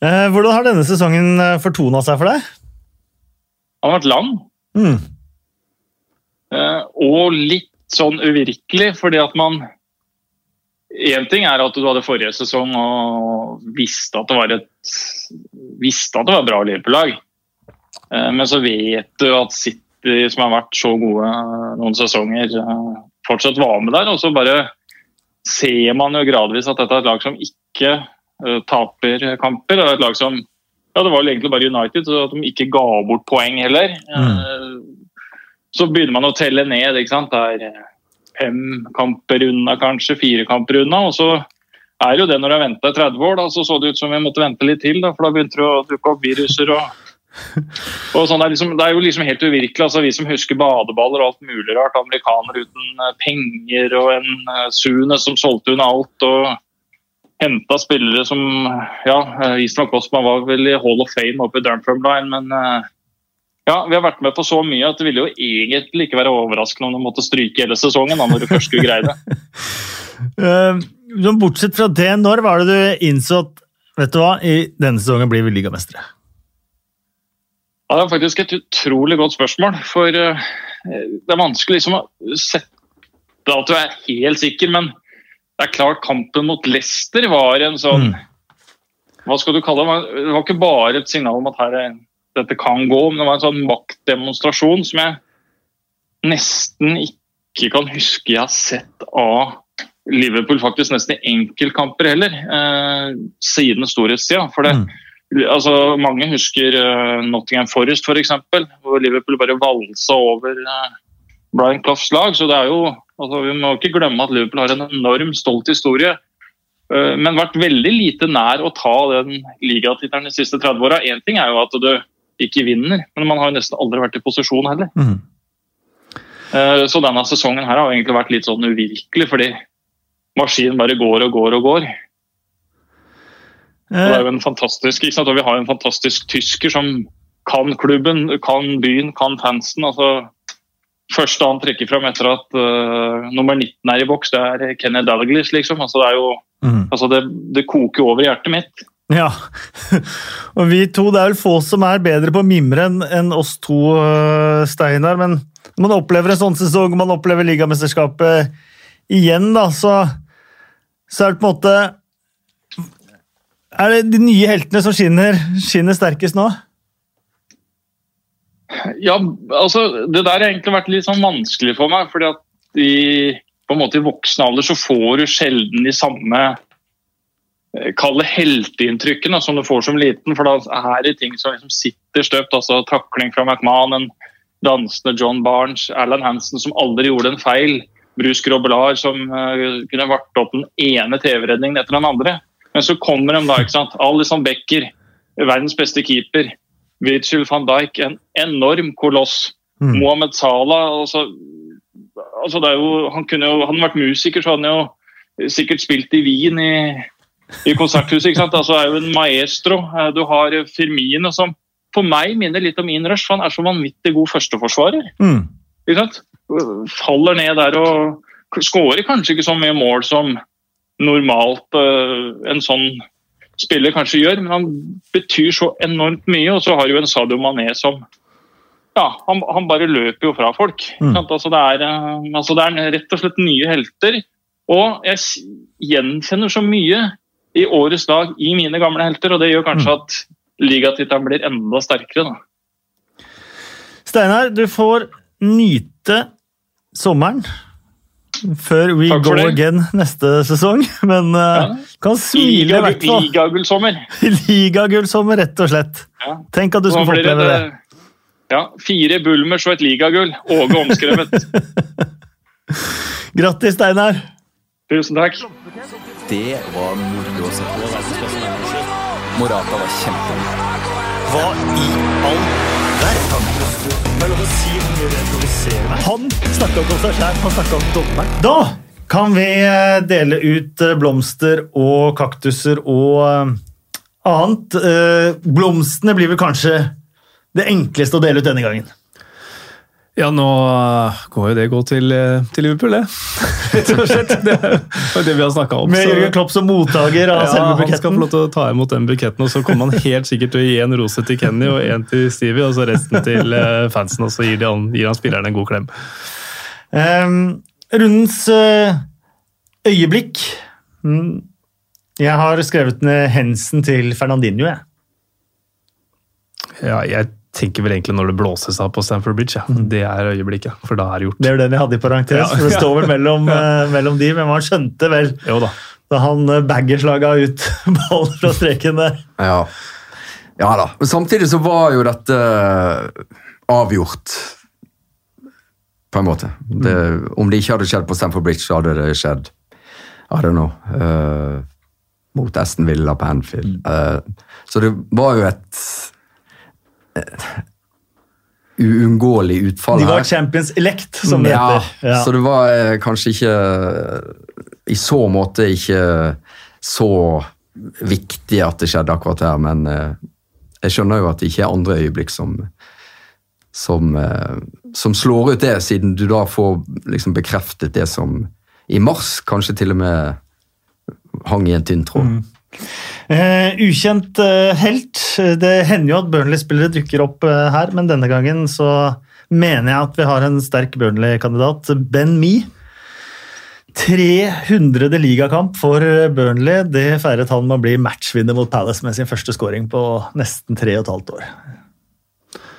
Hvordan har denne sesongen fortona seg for deg?
Han har vært lang.
Mm.
Uh, og litt sånn uvirkelig, fordi at man Én ting er at du hadde forrige sesong og visste at det var et visste at det var et bra Liverpool-lag. Uh, men så vet du at City, som har vært så gode noen sesonger, uh, fortsatt var med der. Og så bare ser man jo gradvis at dette er et lag som ikke taper kamper. Det er et lag som ja, det var egentlig bare United, så at de ikke ga bort poeng heller. Mm. Så begynner man å telle ned. ikke sant? Det er fem kamper unna, kanskje. Fire kamper unna. Og så er jo det når du har venta 30 år, da, så så det ut som vi måtte vente litt til. Da, for da begynte det å dukke opp viruser og og sånn, det, er liksom, det er jo liksom helt uvirkelig. altså Vi som husker badeballer og alt mulig rart. Amerikanere uten eh, penger og en Sune som solgte unna alt. og henta spillere som ja, Island Cosma var vel i Hall of Fame oppe i Dunfermline, men eh, ja, vi har vært med på så mye at det ville jo egentlig ikke være overraskende om du måtte stryke hele sesongen da, når du først skulle greie det.
uh, bortsett fra det, når var det du innså at vet du hva, i denne sesongen blir vi ligamestere?
Ja, det er faktisk et utrolig godt spørsmål. For uh, det er vanskelig liksom å sette at du er helt sikker, men det er klart kampen mot Leicester var en sånn mm. Hva skal du kalle det? Det var ikke bare et signal om at her, dette kan gå, men det var en sånn maktdemonstrasjon som jeg nesten ikke kan huske jeg har sett av Liverpool faktisk nesten i enkeltkamper heller, eh, siden storhetstida. For det, mm. altså, mange husker uh, Nottingham Forest f.eks., hvor Liverpool bare valsa over uh, Brian Cloughs lag. Så det er jo Altså, vi må ikke glemme at Liverpool har en enorm stolt historie, eh, men vært veldig lite nær å ta den ligatittelen de siste 30 åra. Én ting er jo at du ikke vinner, men man har jo nesten aldri vært i posisjon heller. Mm. Så denne sesongen her har egentlig vært litt sånn uvirkelig, fordi maskinen bare går og går og går. Og det er jo en fantastisk, ikke sant? Og vi har en fantastisk tysker som kan klubben, kan byen, kan fansen. altså første han trekker fram etter at uh, nummer 19 er i boks, det er Kenny Dalglish, liksom. Altså, det, er jo, mm. altså, det, det koker over hjertet mitt.
Ja, og vi to, det er vel få som er bedre på å mimre enn en oss to, uh, Steinar. Men når man opplever en sånn sesong, man opplever ligamesterskapet igjen, da, så, så er det på en måte Er det de nye heltene som skinner, skinner sterkest nå?
Ja, altså Det der har egentlig vært litt sånn vanskelig for meg. fordi at i, på en måte i voksen alder så får du sjelden de samme kalle Kall det helteinntrykkene som du får som liten. For da er det ting som liksom sitter støpt. altså Takling fra McMahon, en dansende John Barnes, Alan Hansen som aldri gjorde en feil. Bruce Grobelar som uh, kunne varte opp den ene TV-redningen etter den andre. Men så kommer de da, ikke sant. Alison Becker, verdens beste keeper. Virgil van Dijk, en enorm koloss. Mm. Mohammed Salah altså, altså jo, han kunne jo, han vært musiker, så hadde han jo sikkert spilt i Wien i, i konserthuset. ikke sant? Altså er jo en maestro. Eh, du har Firmino som for meg minner litt om Inrush, for han er så vanvittig god førsteforsvarer. Mm. Ikke sant? Faller ned der og skårer kanskje ikke så mye mål som normalt uh, en sånn spiller kanskje gjør, men han betyr så enormt mye. Og så har du en Sadio Mané som ja, han, han, bare løper jo fra folk. Mm. Altså, det er, eh, altså, det er rett og slett nye helter. Og jeg gjenkjenner så mye i årets lag i mine gamle helter, og det gjør kanskje mm. at ligatittelen blir enda sterkere. Da.
Steinar, du får nyte sommeren før we go det. again neste sesong. Men uh, ja. kan smile i hvert fall.
Ligagullsommer.
Ligagullsommer, rett og slett. Ja. Tenk at du skulle få oppleve det.
Ja, Fire Bulmers og et ligagull. Åge omskrevet.
Grattis, Steinar.
Tusen takk.
Det var moro å se på. Morata var kjempegod.
Hva i all. Det er lov å si hvor mye det provoserer meg. Han snakka ikke om seg sjæl, han snakka om dommeren. Da kan vi eh, dele ut eh, blomster og kaktuser og eh, annet. Blomstene blir vel kanskje det enkleste å dele ut denne gangen.
Ja, nå uh, går jo det godt til, uh, til Liverpool, det. Rett og slett. Det er det vi har snakka om.
Med Jørgen Klopp som mottaker av
ja,
selve
Han skal få lov til å ta imot den buketten, og så kommer han helt sikkert til å gi en rose til Kenny og en til Stevie, og så resten til uh, fansen, og så gir, de han, gir han spillerne en god klem.
Um, rundens eh, øyeblikk. Mm. Jeg har skrevet ned hensen til Fernandinho. Jeg.
Ja, jeg tenker vel egentlig når det blåses av på Stamford Bridge. Ja. Det er øyeblikket, for da er det gjort.
Det er den jeg hadde i parentes,
Ja.
for det står vel mellom, ja. mellom de, men man skjønte vel
Jo da.
da han uh, baggerslaga ut ballen fra streken der.
Ja. ja da. Men samtidig så var jo dette avgjort, på en måte. Det, om det ikke hadde skjedd på Stamford Bridge, så hadde det skjedd I don't know. Uh, mot Aston Villa på Anfield. Uh, så det var jo et eh, uunngåelig utfall
De var champions elect, som det
Ja,
heter. Ja.
så det var eh, kanskje ikke I så måte ikke så viktig at det skjedde akkurat her, men eh, jeg skjønner jo at det ikke er andre øyeblikk som som, eh, som slår ut det, siden du da får liksom bekreftet det som i mars kanskje til og med hang i en tynn tråd.
Eh, ukjent uh, helt. Det hender jo at Burnley-spillere dukker opp uh, her, men denne gangen så mener jeg at vi har en sterk Burnley-kandidat. Ben Me. 300. ligakamp for Burnley. Det feiret han med å bli matchvinner mot Palace med sin første scoring på nesten tre og et halvt år.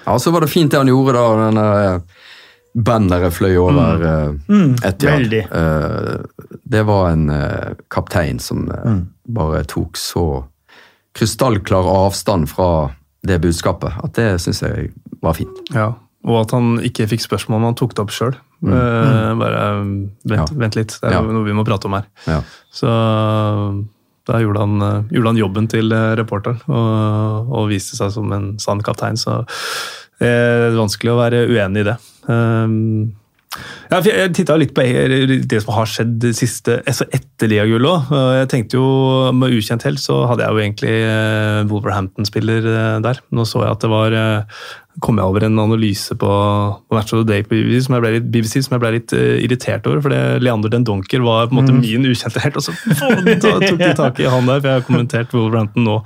Ja, så var det fint det han gjorde da, denne banneret fløy over mm.
Mm,
Etihad.
veldig.
Eh, det var en uh, kaptein som uh,
Mm.
bare tok så krystallklar avstand fra det budskapet, at det syns jeg var fint.
Ja, og at han ikke fikk spørsmål men han tok det opp sjøl. bare vent,
Ja.
vent litt, det er
Ja.
noe vi må prate om her.
Ja.
Så da gjorde han, eh, gjorde han jobben til eh, reporteren og, og viste seg som en sann kaptein. Så det er vanskelig å være uenig i det. Um, ja, jeg titta litt på det som har skjedd det siste, altså etter Liagull òg. Jeg tenkte jo med ukjent helt så hadde jeg jo egentlig eh, Wolverhampton-spiller eh, der. Nå så jeg at det var eh, kom jeg over en analyse på, på Match of the Day på BBC som jeg ble litt, BBC, jeg ble litt uh, irritert over. For Leander Den Donker var på en måte min ukjente helt. Og så tok de tak i han der, for jeg har kommentert Wolverhampton nå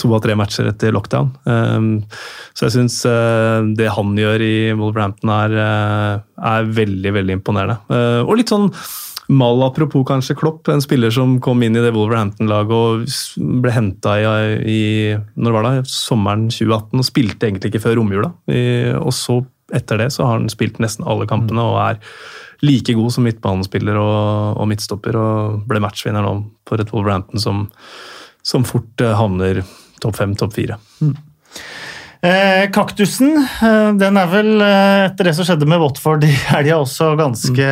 to av tre matcher etter lockdown. Um, så jeg syns det han gjør i Wolverhampton er, uh, er veldig, veldig imponerende. Eh, og litt sånn Mal apropos kanskje Klopp, en spiller som kom inn i det Wolverhampton-laget og ble henta i, i når var det, sommeren 2018 og spilte egentlig ikke før romjula. I- Og så etter det så har han spilt nesten alle kampene og er like god som midtbanespiller og, og midtstopper og ble matchvinner nå for et Wolverhampton som, som fort eh, havner topp fem, topp fire.
Eh, kaktusen eh, den er vel, eh, etter det som skjedde med Watford i helga, også ganske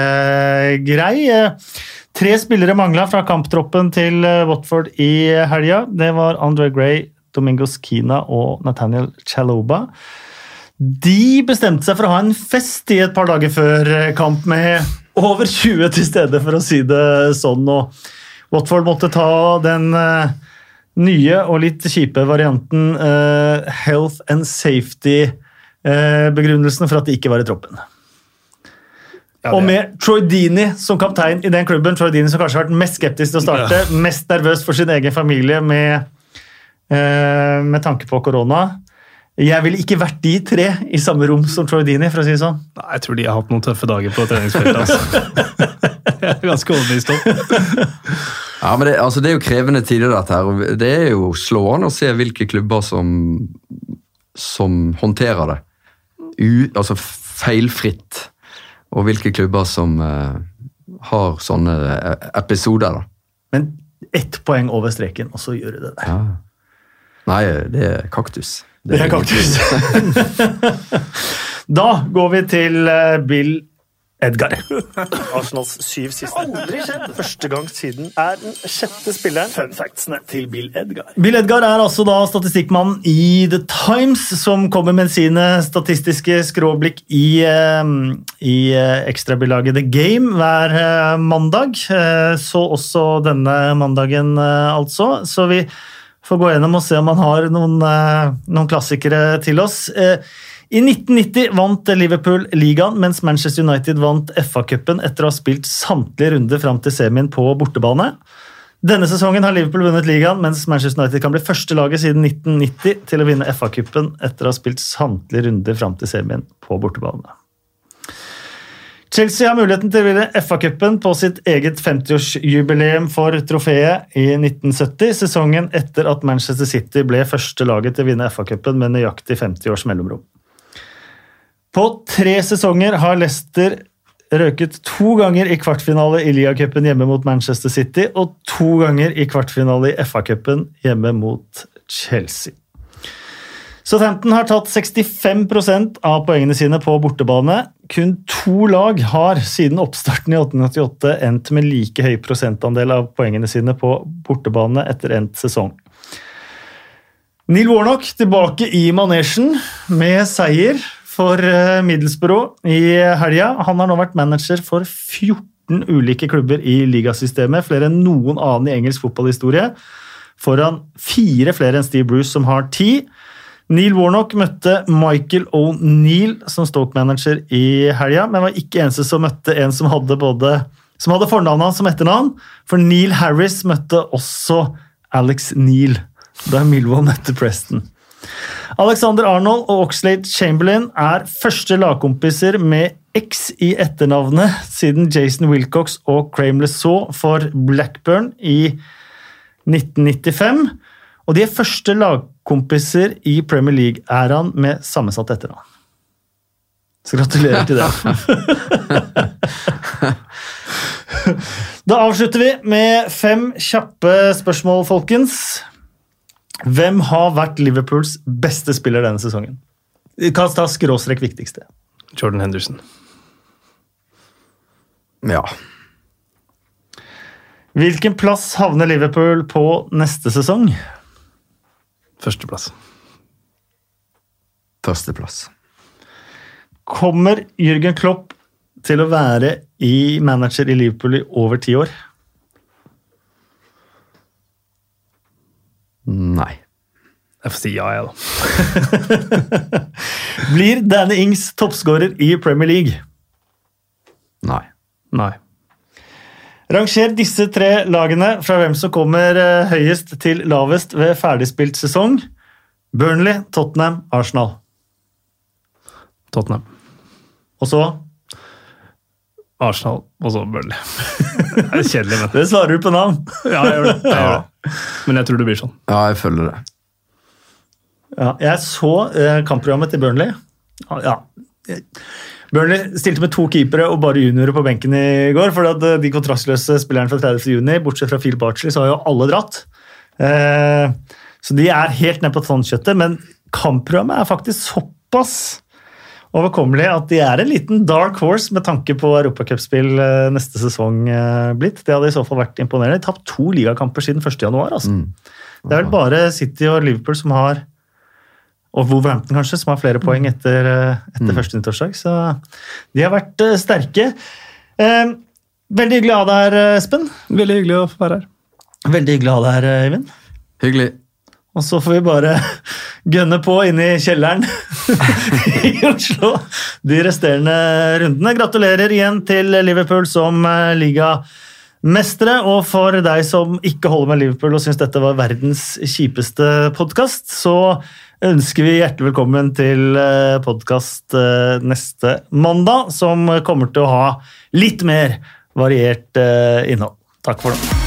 grei. Eh, tre spillere mangla fra kamptroppen til Watford i helga. Det var Andre Gray, Domingos Kina og Nathaniel Chaloba. De bestemte seg for å ha en fest i et par dager før kamp med over 20 til stede, for å si det sånn. Og Watford måtte ta den eh, nye og litt kjipe varianten uh, health and safety-begrunnelsen for at de ikke var i troppen. og med Troy Deeney som kaptein i den klubben, Troy Deeney som kanskje har vært mest skeptisk til å starte, mest nervøs for sin egen familie med, uh, med tanke på korona. Jeg ville ikke vært de tre i samme rom som Troy Deeney, for å si det sånn.
Nei, Jeg tror de har hatt noen tøffe dager på treningsfeltet. Altså. jeg er ganske overbevist om.
Ja, men det, altså, det er jo krevende tider, dette her. og Det er jo slående å se hvilke klubber som, som håndterer det U, altså feilfritt, og hvilke klubber som uh, har sånne eh, episoder. da.
Men ett poeng over streken, og så gjør du det der.
Ja. Nei, det er kaktus.
Det er kaktus. da går vi til eh, Bill Edgar. Arsenals syv siste. Aldri skjedd! Første gang siden er den sjette spilleren. Fun factsene til Bill Edgar. Bill Edgar er altså da statistikkmannen i The Times, som kommer med sine statistiske skråblikk i, eh, i eh, ekstrabilaget The Game hver mandag. Så også denne mandagen, altså. Så vi får gå gjennom og se om han har noen, eh, noen klassikere til oss. Eh, I 1990 vant Liverpool ligaen, mens Manchester United vant FA-cupen etter å ha spilt samtlige runder fram til semien på bortebane. Denne sesongen har Liverpool vunnet ligaen, mens Manchester United kan bli første laget siden 1990 til å vinne FA-cupen etter å ha spilt samtlige runder fram til semien på bortebane. Chelsea har muligheten til å vinne FA-cupen på sitt eget 50-årsjubileum for trofeet i 1970, sesongen etter at Manchester City ble første laget til å vinne FA-cupen med nøyaktig 50 års mellomrom. På tre sesonger har Leicester røket to ganger i kvartfinale i Ligacupen hjemme mot Manchester City og to ganger i kvartfinale i FA-cupen hjemme mot Chelsea. Southampton har tatt 65% av poengene sine på bortebane. Kun to lag har siden oppstarten i 1888 endt med like høy prosentandel av poengene sine på bortebane etter endt sesong. Neil Warnock tilbake i manesjen med seier for eh, Middlesbrough i helga. Han har nå vært manager for 14 ulike klubber i ligasystemet, flere enn noen annen i engelsk fotballhistorie. Foran fire flere enn Steve Bruce, som har ti. Neil Warnock møtte Michael O'Neill som Stoke-manager i helga, men var ikke eneste som møtte en som hadde både som hadde fornavnet hans som etternavn. For Neil Harris møtte også Alex Neil da Milvold møtte Preston. Alexander Arnold og Oxlade Chamberlain er første lagkompiser med X i etternavnet siden Jason Wilcox og Crame Lesaw for Blackburn i 1995. Og de er første lagkompiser i Premier League-æraen med sammensatt etternavn. Så gratulerer til det. Da avslutter vi med fem kjappe spørsmål, folkens. Hvem har vært Liverpools beste spiller denne sesongen? Vi kan ta skråstrek viktigste.
Jordan Henderson.
Ja.
Hvilken plass havner Liverpool på neste sesong?
Førsteplass.
Førsteplass.
Kommer Jørgen Klopp til å være i manager i Liverpool i over ti år?
Nei.
Jeg får si ja, jeg, da.
Blir Danny Ings toppskårer i Premier League?
Nei.
Nei.
Ranger disse tre lagene fra hvem som kommer eh, høyest til lavest ved ferdigspilt sesong. Burnley, Tottenham, Arsenal.
Tottenham.
Og så
Arsenal og så Burnley. det er kjedelig, men
Det svarer du på navn.
Ja, jeg gjør det. Jeg gjør det. Men jeg tror det blir sånn.
Ja, jeg følger det.
Ja, jeg så eh, kampprogrammet til Burnley. Ja. Burnley stilte med to keepere og bare juniorer på benken i går. for at eh, De kontraktløse spillerne fra 30. juni, bortsett fra Phil Barchley, så har jo alle dratt. Eh, så de er helt ned på tannkjøttet. Men kampprogrammet er faktisk såpass overkommelig at de er en liten dark horse med tanke på europacupspill eh, neste sesong blitt. Det hadde i så fall vært imponerende. De har tapt to ligakamper siden 1. januar. Altså. Det er vel bare City og Liverpool som har og Wolverhampton kanskje, som har flere poeng etter, etter mm. første nyttårsdag. Så de har vært eh, sterke. Eh, veldig hyggelig å ha deg her, eh, Espen.
Veldig hyggelig å få være her.
Veldig hyggelig å ha deg her, Eivind.
Hyggelig.
Og så får vi bare gønne på inne i kjelleren i Oslo de resterende rundene. Gratulerer igjen til Liverpool som eh, ligamestere. Og for deg som ikke holder med Liverpool og syns dette var verdens kjipeste podkast, så ønsker vi hjertelig velkommen til podkast neste mandag, som kommer til å ha litt mer variert eh, innhold. Takk for nå.